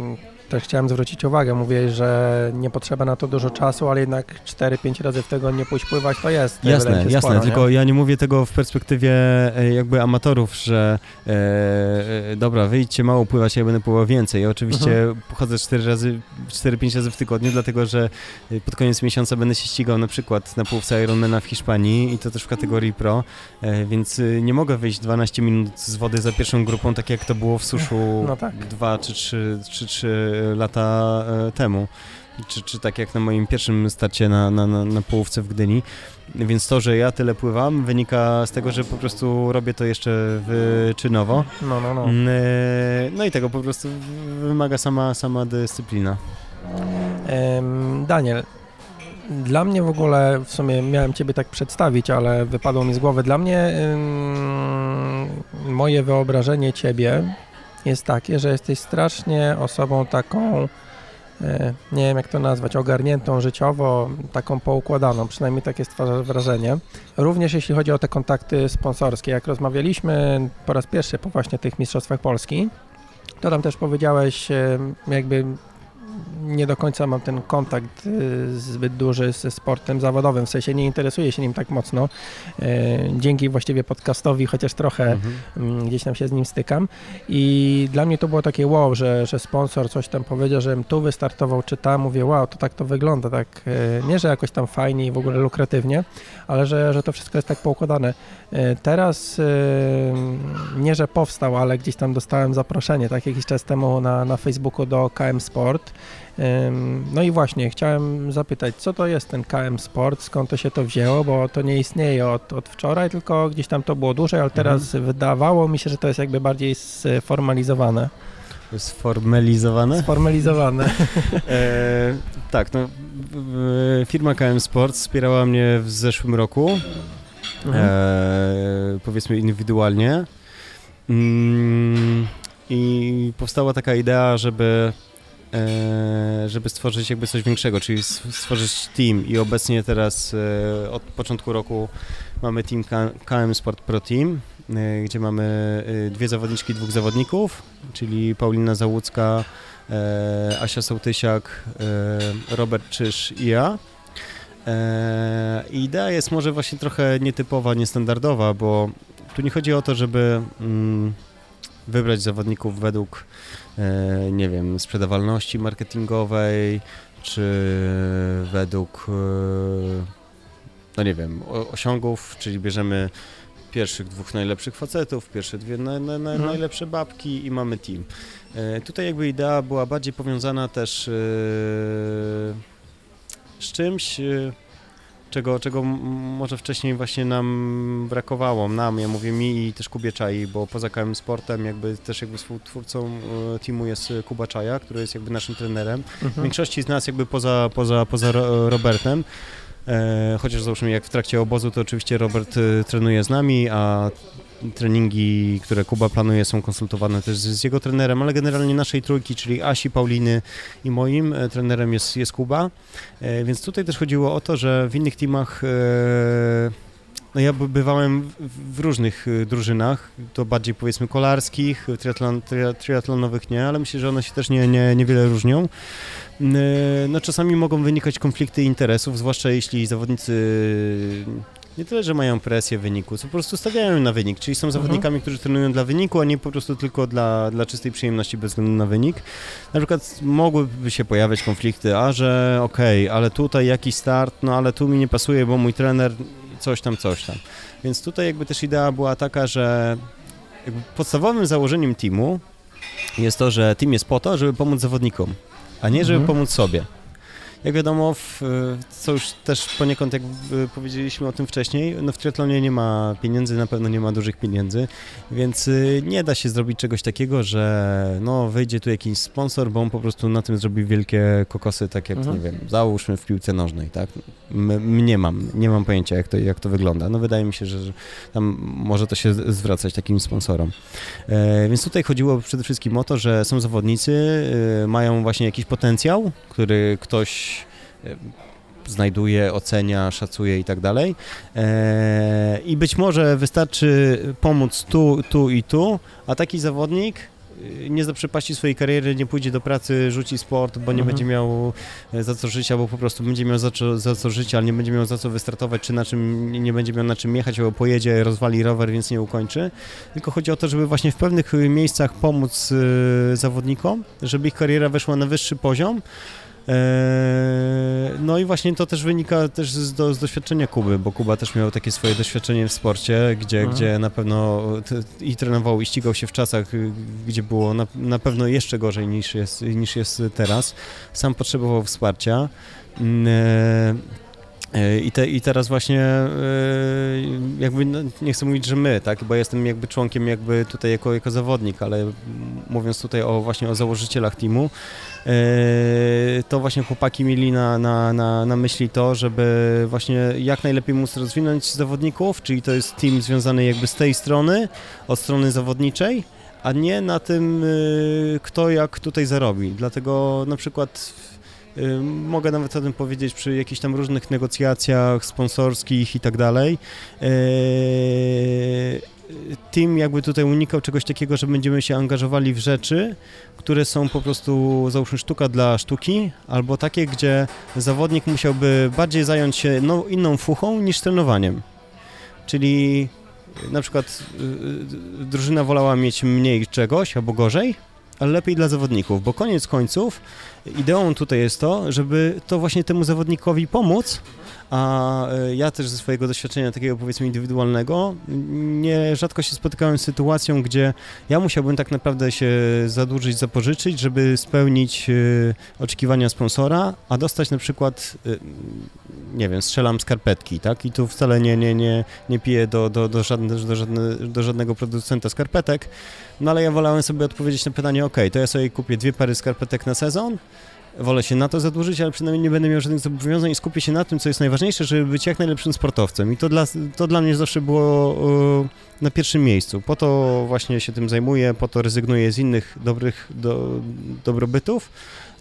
też chciałem zwrócić uwagę, mówię, że nie potrzeba na to dużo czasu, ale jednak 4-5 razy w tygodniu pójść pływać to jest. Jasne, jasne, sporo, tylko nie? ja nie mówię tego w perspektywie e, jakby amatorów, że e, e, dobra, wyjdźcie mało pływać, ja będę pływał więcej. Ja oczywiście mhm. chodzę 4 razy, 4-5 razy w tygodniu, dlatego że e, pod koniec miesiąca będę się ścigał na przykład na półce Ironmana w Hiszpanii i to też w kategorii pro, e, więc nie mogę wyjść 12 minut z wody za pierwszą grupą, tak jak to było w suszu no tak. 2 czy 3, 3, 3 lata e, temu. Czy, czy tak jak na moim pierwszym starcie na, na, na, na połówce w Gdyni. Więc to, że ja tyle pływam, wynika z tego, że po prostu robię to jeszcze wyczynowo. No, no, no. Mm, e, no i tego po prostu wymaga sama, sama dyscyplina. Daniel, dla mnie w ogóle, w sumie miałem Ciebie tak przedstawić, ale wypadło mi z głowy, dla mnie moje wyobrażenie Ciebie jest takie, że jesteś strasznie osobą taką, e, nie wiem jak to nazwać, ogarniętą życiowo, taką poukładaną, przynajmniej takie stwarza wrażenie. Również jeśli chodzi o te kontakty sponsorskie, jak rozmawialiśmy po raz pierwszy po właśnie tych Mistrzostwach Polski, to tam też powiedziałeś e, jakby nie do końca mam ten kontakt y, zbyt duży ze sportem zawodowym, w sensie nie interesuję się nim tak mocno. E, dzięki właściwie podcastowi, chociaż trochę Mhm. mm, gdzieś tam się z nim stykam. I dla mnie to było takie wow, że, że sponsor coś tam powiedział, żebym tu wystartował czy tam. Mówię, wow, to tak to wygląda, tak e, nie, że jakoś tam fajnie i w ogóle lukratywnie, ale że, że to wszystko jest tak poukładane. E, Teraz nie, że powstał, ale gdzieś tam dostałem zaproszenie, tak jakiś czas temu na, na Facebooku do KM Sport. No i właśnie, chciałem zapytać, co to jest ten KM Sport, skąd to się to wzięło, bo to nie istnieje od, od wczoraj, tylko gdzieś tam to było dłużej, ale teraz wydawało mi się, że to jest jakby bardziej sformalizowane. Sformalizowane? Sformalizowane. E, tak, no, firma KM Sports wspierała mnie w zeszłym roku, Mhm. e, powiedzmy indywidualnie. Mm, I powstała taka idea, żeby, żeby stworzyć jakby coś większego, czyli stworzyć team. I obecnie teraz e, od początku roku mamy team KM Sport Pro Team, e, gdzie mamy e, dwie zawodniczki, dwóch zawodników, czyli Paulina Załucka, e, Asia Sołtysiak, e, Robert Czyż i ja. E, i idea jest może właśnie trochę nietypowa, niestandardowa, bo tu nie chodzi o to, żeby mm, wybrać zawodników według, e, nie wiem, sprzedawalności marketingowej, czy według, e, no nie wiem, osiągów, czyli bierzemy pierwszych dwóch najlepszych facetów, pierwsze dwie na, na, na, Mhm. najlepsze babki i mamy team. E, tutaj jakby idea była bardziej powiązana też e, z czymś, e, czego, czego może wcześniej właśnie nam brakowało, nam, ja mówię mi i też Kubie Czai, bo poza KM Sportem jakby też jakby współtwórcą e, teamu jest e, Kuba Czaja, który jest jakby naszym trenerem. W Mhm. większości z nas jakby poza, poza, poza Ro- Robertem, chociaż załóżmy jak w trakcie obozu, to oczywiście Robert e, trenuje z nami, a treningi, które Kuba planuje są konsultowane też z, jego trenerem, ale generalnie naszej trójki, czyli Asi, Pauliny i moim e, trenerem jest, jest Kuba, e, więc tutaj też chodziło o to, że w innych teamach e, no ja by- bywałem w, różnych e, drużynach, to bardziej powiedzmy kolarskich, triatlon, tria, triatlonowych nie, ale myślę, że one się też nie, nie, niewiele różnią. N- No czasami mogą wynikać konflikty interesów, zwłaszcza jeśli zawodnicy nie tyle, że mają presję wyniku, co po prostu stawiają na wynik, czyli są zawodnikami, którzy trenują dla wyniku, a nie po prostu tylko dla, dla czystej przyjemności bez względu na wynik. Na przykład mogłyby się pojawiać konflikty, a że okej, ale tutaj jakiś start, no ale tu mi nie pasuje, bo mój trener coś tam, coś tam. Więc tutaj jakby też idea była taka, że podstawowym założeniem teamu jest to, że team jest po to, żeby pomóc zawodnikom, a nie żeby Mhm. pomóc sobie. Jak wiadomo, w, co już też poniekąd jak y, powiedzieliśmy o tym wcześniej, no w triatlonie nie ma pieniędzy, na pewno nie ma dużych pieniędzy, więc y, nie da się zrobić czegoś takiego, że no wyjdzie tu jakiś sponsor, bo on po prostu na tym zrobi wielkie kokosy, tak jak, Mhm. nie wiem, załóżmy w piłce nożnej, tak? M- nie mam, nie mam pojęcia jak to, jak to wygląda. No wydaje mi się, że, że tam może to się zwracać takim sponsorom. E, więc tutaj chodziło przede wszystkim o to, że są zawodnicy, e, mają właśnie jakiś potencjał, który ktoś e, znajduje, ocenia, szacuje i tak dalej. E, I być może wystarczy pomóc tu, tu i tu, a taki zawodnik e, nie zaprzepaści swojej kariery, nie pójdzie do pracy, rzuci sport, bo nie Mhm. będzie miał e, za co żyć, albo po prostu będzie miał za co, za co żyć, ale nie będzie miał za co wystartować, czy na czym nie będzie miał na czym jechać, albo pojedzie, rozwali rower, więc nie ukończy. Tylko chodzi o to, żeby właśnie w pewnych miejscach pomóc zawodnikom, żeby ich kariera weszła na wyższy poziom. Eee, No i właśnie to też wynika też z, do, z doświadczenia Kuby, bo Kuba też miał takie swoje doświadczenie w sporcie, gdzie, Mhm. gdzie na pewno i trenował i ścigał się w czasach, y, gdzie było na, na pewno jeszcze gorzej niż jest, niż jest teraz. Sam potrzebował wsparcia. E, I, te, I teraz właśnie e, jakby, no, nie chcę mówić, że my, tak, bo jestem jakby członkiem jakby tutaj jako, jako zawodnik, ale mówiąc tutaj o właśnie o założycielach teamu, e, to właśnie chłopaki mieli na, na, na, na myśli to, żeby właśnie jak najlepiej móc rozwinąć zawodników, czyli to jest team związany jakby z tej strony, od strony zawodniczej, a nie na tym, kto jak tutaj zarobi. Dlatego na przykład mogę nawet o tym powiedzieć przy jakichś tam różnych negocjacjach sponsorskich i tak dalej. Y, Team jakby tutaj unikał czegoś takiego, że będziemy się angażowali w rzeczy, które są po prostu załóżmy sztuka dla sztuki, albo takie, gdzie zawodnik musiałby bardziej zająć się no, inną fuchą niż trenowaniem. Czyli na przykład y, y, drużyna wolała mieć mniej czegoś albo gorzej, ale lepiej dla zawodników, bo koniec końców ideą tutaj jest to, żeby to właśnie temu zawodnikowi pomóc, a e, ja też ze swojego doświadczenia takiego powiedzmy indywidualnego nie rzadko się spotykałem z sytuacją, gdzie ja musiałbym tak naprawdę się zadłużyć, zapożyczyć, żeby spełnić e, oczekiwania sponsora, a dostać na przykład e, nie wiem, strzelam skarpetki, tak? I tu wcale nie, nie, nie, nie piję do, do, do, żadne, do, żadne, do żadnego producenta skarpetek, no ale ja wolałem sobie odpowiedzieć na pytanie, ok, to ja sobie kupię dwie pary skarpetek na sezon, wolę się na to zadłużyć, ale przynajmniej nie będę miał żadnych zobowiązań i skupię się na tym, co jest najważniejsze, żeby być jak najlepszym sportowcem. I to dla, to dla mnie zawsze było uh, na pierwszym miejscu. Po to właśnie się tym zajmuję, po to rezygnuję z innych dobrych do, dobrobytów,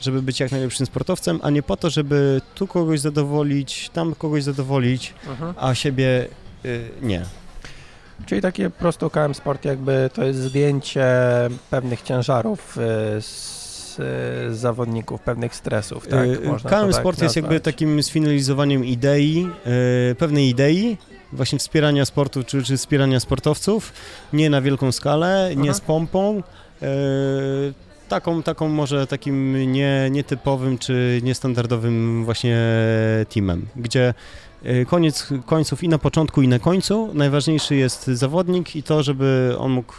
żeby być jak najlepszym sportowcem, a nie po to, żeby tu kogoś zadowolić, tam kogoś zadowolić, mhm. a siebie y, nie. Czyli takie prosto KM Sport jakby to jest zdjęcie pewnych ciężarów y, z zawodników, pewnych stresów, tak? Y, Można KM tak Sport jest jakby takim sfinalizowaniem idei, y, pewnej idei, właśnie wspierania sportu czy, czy wspierania sportowców, nie na wielką skalę, nie z pompą, taką, taką może takim nie, nietypowym czy niestandardowym właśnie teamem, gdzie koniec końców i na początku i na końcu najważniejszy jest zawodnik i to, żeby on mógł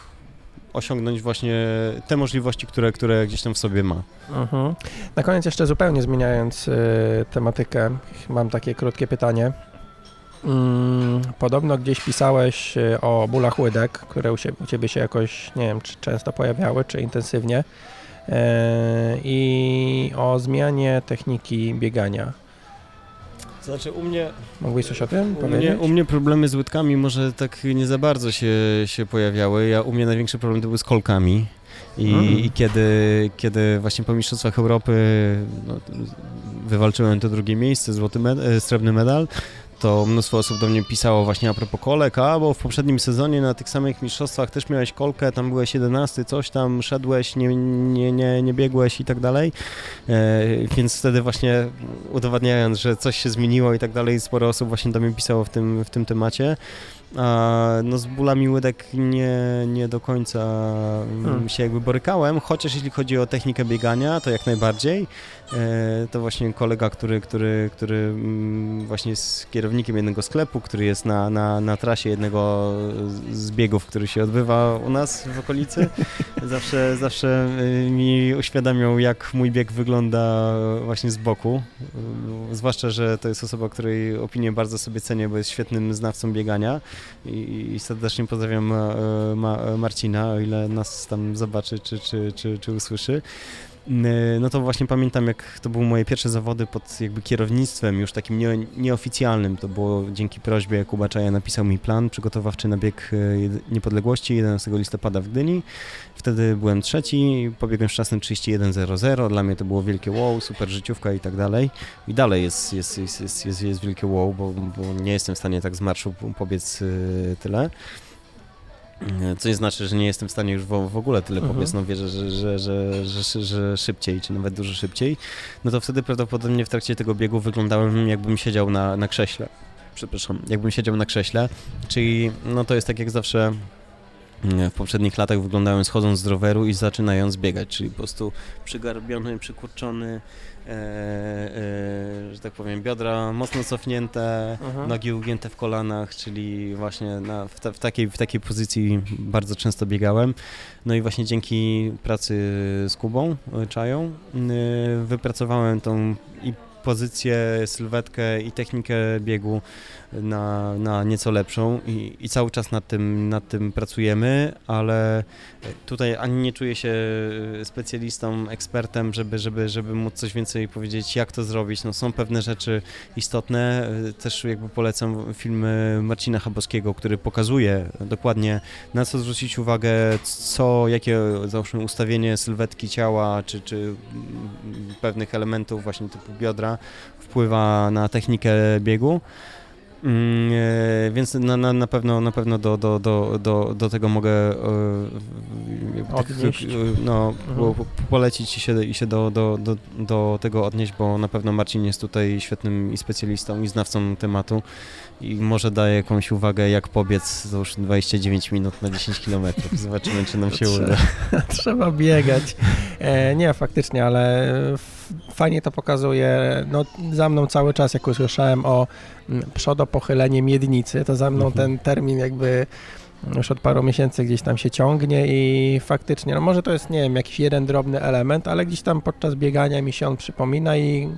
osiągnąć właśnie te możliwości, które, które gdzieś tam w sobie ma. Mhm. Na koniec jeszcze zupełnie zmieniając y, tematykę, mam takie krótkie pytanie. Mm, podobno gdzieś pisałeś o bólach łydek, które u, się, u Ciebie się jakoś, nie wiem, czy często pojawiały, czy intensywnie. E, i o zmianie techniki biegania. Znaczy u mnie... Mógłbyś coś o tym u Mnie, u mnie problemy z łydkami może tak nie za bardzo się, się pojawiały. Ja, u mnie największy problem to był z kolkami. I, i kiedy, kiedy właśnie po Mistrzostwach Europy no, wywalczyłem to drugie miejsce, złoty med e, srebrny medal, to mnóstwo osób do mnie pisało właśnie a propos kolek, a bo w poprzednim sezonie na tych samych mistrzostwach też miałeś kolkę, tam byłeś 11, coś tam, szedłeś, nie, nie, nie, nie biegłeś i tak dalej, e, więc wtedy właśnie udowadniając, że coś się zmieniło i tak dalej, sporo osób właśnie do mnie pisało w tym, w tym temacie. A, no z bólami łydek nie, nie do końca hmm. się jakby borykałem, chociaż jeśli chodzi o technikę biegania, to jak najbardziej. E, to właśnie kolega, który, który, który mm, właśnie jest kierownikiem jednego sklepu, który jest na, na, na trasie jednego z biegów, który się odbywa u nas w okolicy, zawsze, zawsze y, mi uświadamiał, jak mój bieg wygląda właśnie z boku. Zwłaszcza, że to jest osoba, której opinię bardzo sobie cenię, bo jest świetnym znawcą biegania i, i serdecznie pozdrawiam e, Ma, Marcina, o ile nas tam zobaczy czy, czy, czy, czy usłyszy. No to właśnie pamiętam, jak to były moje pierwsze zawody pod jakby kierownictwem, już takim nie, nieoficjalnym. To było dzięki prośbie Jakuba Czaja napisał mi plan przygotowawczy na bieg e, niepodległości 11 listopada w Gdyni. Wtedy byłem trzeci, pobiegłem z czasem 31.00. Dla mnie to było wielkie wow, super życiówka i tak dalej. I dalej jest, jest, jest, jest, jest, jest wielkie wow, bo, bo nie jestem w stanie tak z marszu pobiec e, tyle. Co nie znaczy, że nie jestem w stanie już w, ogóle tyle mhm. pobiec, no wierzę, że, że, że, że, że szybciej, czy nawet dużo szybciej, no to wtedy prawdopodobnie w trakcie tego biegu wyglądałem jakbym siedział na, na krześle. Przepraszam, jakbym siedział na krześle, czyli no to jest tak jak zawsze w poprzednich latach wyglądałem schodząc z roweru i zaczynając biegać, czyli po prostu przygarbiony, przykurczony, e, e, że tak powiem, biodra mocno cofnięte, Aha. nogi ugięte w kolanach, czyli właśnie na, w, ta, w, takiej, w takiej pozycji bardzo często biegałem. No i właśnie dzięki pracy z Kubą e, Czają e, wypracowałem tą i pozycję, sylwetkę i technikę biegu na, na nieco lepszą i, i cały czas nad tym, nad tym pracujemy, ale tutaj ani nie czuję się specjalistą, ekspertem, żeby, żeby, żeby móc coś więcej powiedzieć, jak to zrobić. No, są pewne rzeczy istotne. Też jakby polecam filmy Marcina Chabowskiego, który pokazuje dokładnie na co zwrócić uwagę, co, jakie załóżmy ustawienie sylwetki ciała, czy, czy pewnych elementów właśnie typu biodra wpływa na technikę biegu. Mm, e, więc na, na, na, pewno, na pewno do, do, do, do, do tego mogę e, Odnieść. e, no, Mhm. po- polecić i się, i się do, do, do, do tego odnieść, bo na pewno Marcin jest tutaj świetnym i specjalistą i znawcą tematu i może daje jakąś uwagę, jak pobiec załóż 29 minut na 10 km. Zobaczymy, czy nam się Trzeba- uda. Trzeba biegać. E, nie, faktycznie, ale fajnie to pokazuje. No, za mną cały czas, jak usłyszałem o mm, przodopochylenie miednicy, to za mną Mhm. ten termin jakby już od paru miesięcy gdzieś tam się ciągnie i faktycznie, no może to jest, nie wiem, jakiś jeden drobny element, ale gdzieś tam podczas biegania mi się on przypomina i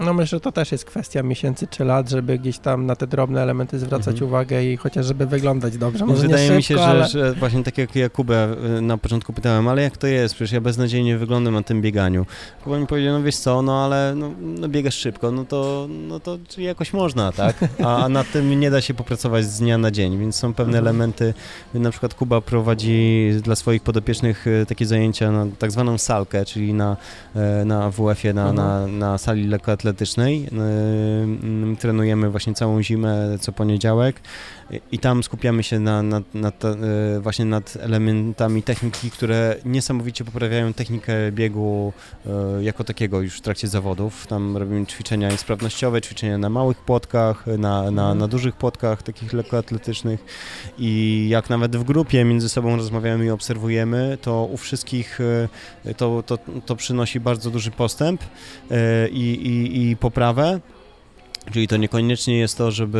no myślę, że to też jest kwestia miesięcy czy lat, żeby gdzieś tam na te drobne elementy zwracać Mhm. uwagę i chociaż żeby wyglądać dobrze. Może Wydaje nie mi szybko, się, że, ale... że właśnie tak jak Jakubę y, na początku pytałem, ale jak to jest? Przecież ja beznadziejnie wyglądam na tym bieganiu. Kuba mi powiedział, no wiesz co, no ale no, no biegasz szybko, no to, no to jakoś można, tak? A, a nad tym nie da się popracować z dnia na dzień, więc są pewne Mhm. elementy. Na przykład Kuba prowadzi dla swoich podopiecznych y, takie zajęcia na tak zwaną salkę, czyli na, e, na WF-ie, na, Mhm. na, na sali lekkoatletycznej. Y, Trenujemy właśnie całą zimę, co poniedziałek. I tam skupiamy się na, na, na te, e, właśnie nad elementami techniki, które niesamowicie poprawiają technikę biegu e, jako takiego już w trakcie zawodów. Tam robimy ćwiczenia sprawnościowe, ćwiczenia na małych płotkach, na, na, na dużych płotkach, takich lekkoatletycznych i jak nawet w grupie między sobą rozmawiamy i obserwujemy, to u wszystkich e, to, to, to przynosi bardzo duży postęp i, i, i poprawę. Czyli to niekoniecznie jest to, żeby,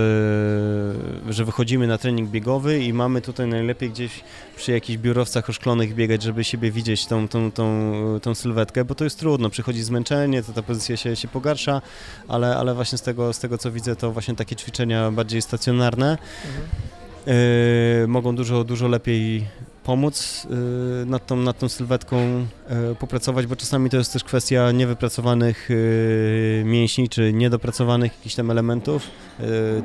że wychodzimy na trening biegowy i mamy tutaj najlepiej gdzieś przy jakichś biurowcach oszklonych biegać, żeby siebie widzieć tą, tą, tą, tą sylwetkę, bo to jest trudno, przychodzi zmęczenie, to ta pozycja się, się pogarsza, ale, ale właśnie z tego, z tego co widzę, to właśnie takie ćwiczenia bardziej stacjonarne yy, mogą dużo, dużo lepiej pomóc yy, nad, tą, nad tą sylwetką yy, popracować, bo czasami to jest też kwestia niewypracowanych yy, mięśni, czy niedopracowanych jakichś tam elementów,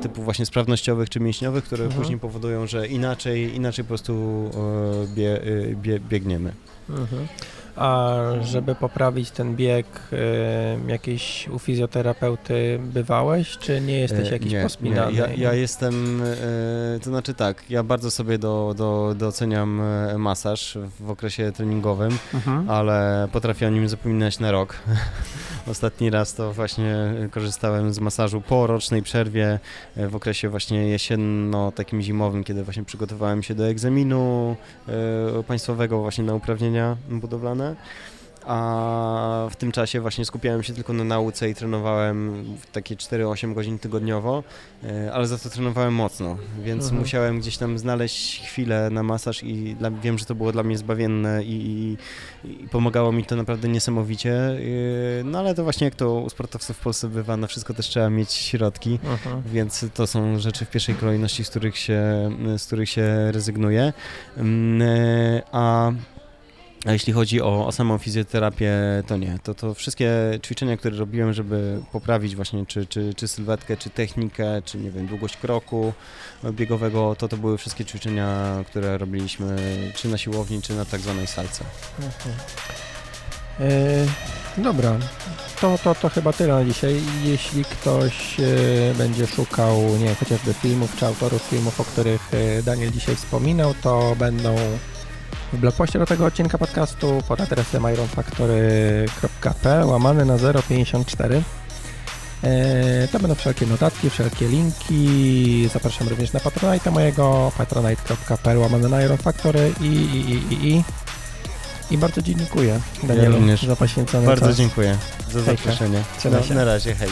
typu właśnie sprawnościowych czy mięśniowych, które Mhm. później powodują, że inaczej, inaczej po prostu bie, bie, biegniemy. Mhm. A żeby poprawić ten bieg, jakiś u fizjoterapeuty bywałeś, czy nie jesteś E, jakiś nie, pospinany? Nie, ja, ja jestem, e, to znaczy tak, ja bardzo sobie do, do, doceniam e, masaż w okresie treningowym, Mhm. ale potrafię o nim zapominać na rok. Ostatni raz to właśnie korzystałem z masażu po rocznej przerwie w okresie właśnie jesienno, takim zimowym, kiedy właśnie przygotowałem się do egzaminu państwowego właśnie na uprawnienia budowlane. A w tym czasie właśnie skupiałem się tylko na nauce i trenowałem takie 4-8 godzin tygodniowo, e, ale za to trenowałem mocno, więc Mhm. musiałem gdzieś tam znaleźć chwilę na masaż i dla, wiem, że to było dla mnie zbawienne i, i, i pomagało mi to naprawdę niesamowicie. e, No ale to właśnie jak to u sportowców w Polsce bywa, na wszystko też trzeba mieć środki. Mhm. Więc to są rzeczy w pierwszej kolejności, z których się, z których się rezygnuje. Mm, A, a jeśli chodzi o, o samą fizjoterapię, to nie. To, to wszystkie ćwiczenia, które robiłem, żeby poprawić właśnie czy, czy, czy sylwetkę, czy technikę, czy nie wiem, długość kroku biegowego, to to były wszystkie ćwiczenia, które robiliśmy czy na siłowni, czy na tak zwanej salce. Mhm. E, dobra, to, to, to chyba tyle na dzisiaj. Jeśli ktoś e, będzie szukał nie chociażby filmów czy autorów filmów, o których e, Daniel dzisiaj wspominał, to będą w blogpoście do tego odcinka podcastu pod adresem ironfactory.pl łamane na 054. E, to będą wszelkie notatki, wszelkie linki. Zapraszam również na Patronite mojego patronite.pl łamane na Iron Factory i, i, i, i, i. I bardzo dziękuję Danielu również. za poświęcony Bardzo czas. dziękuję za zaproszenie. No, na razie, hej.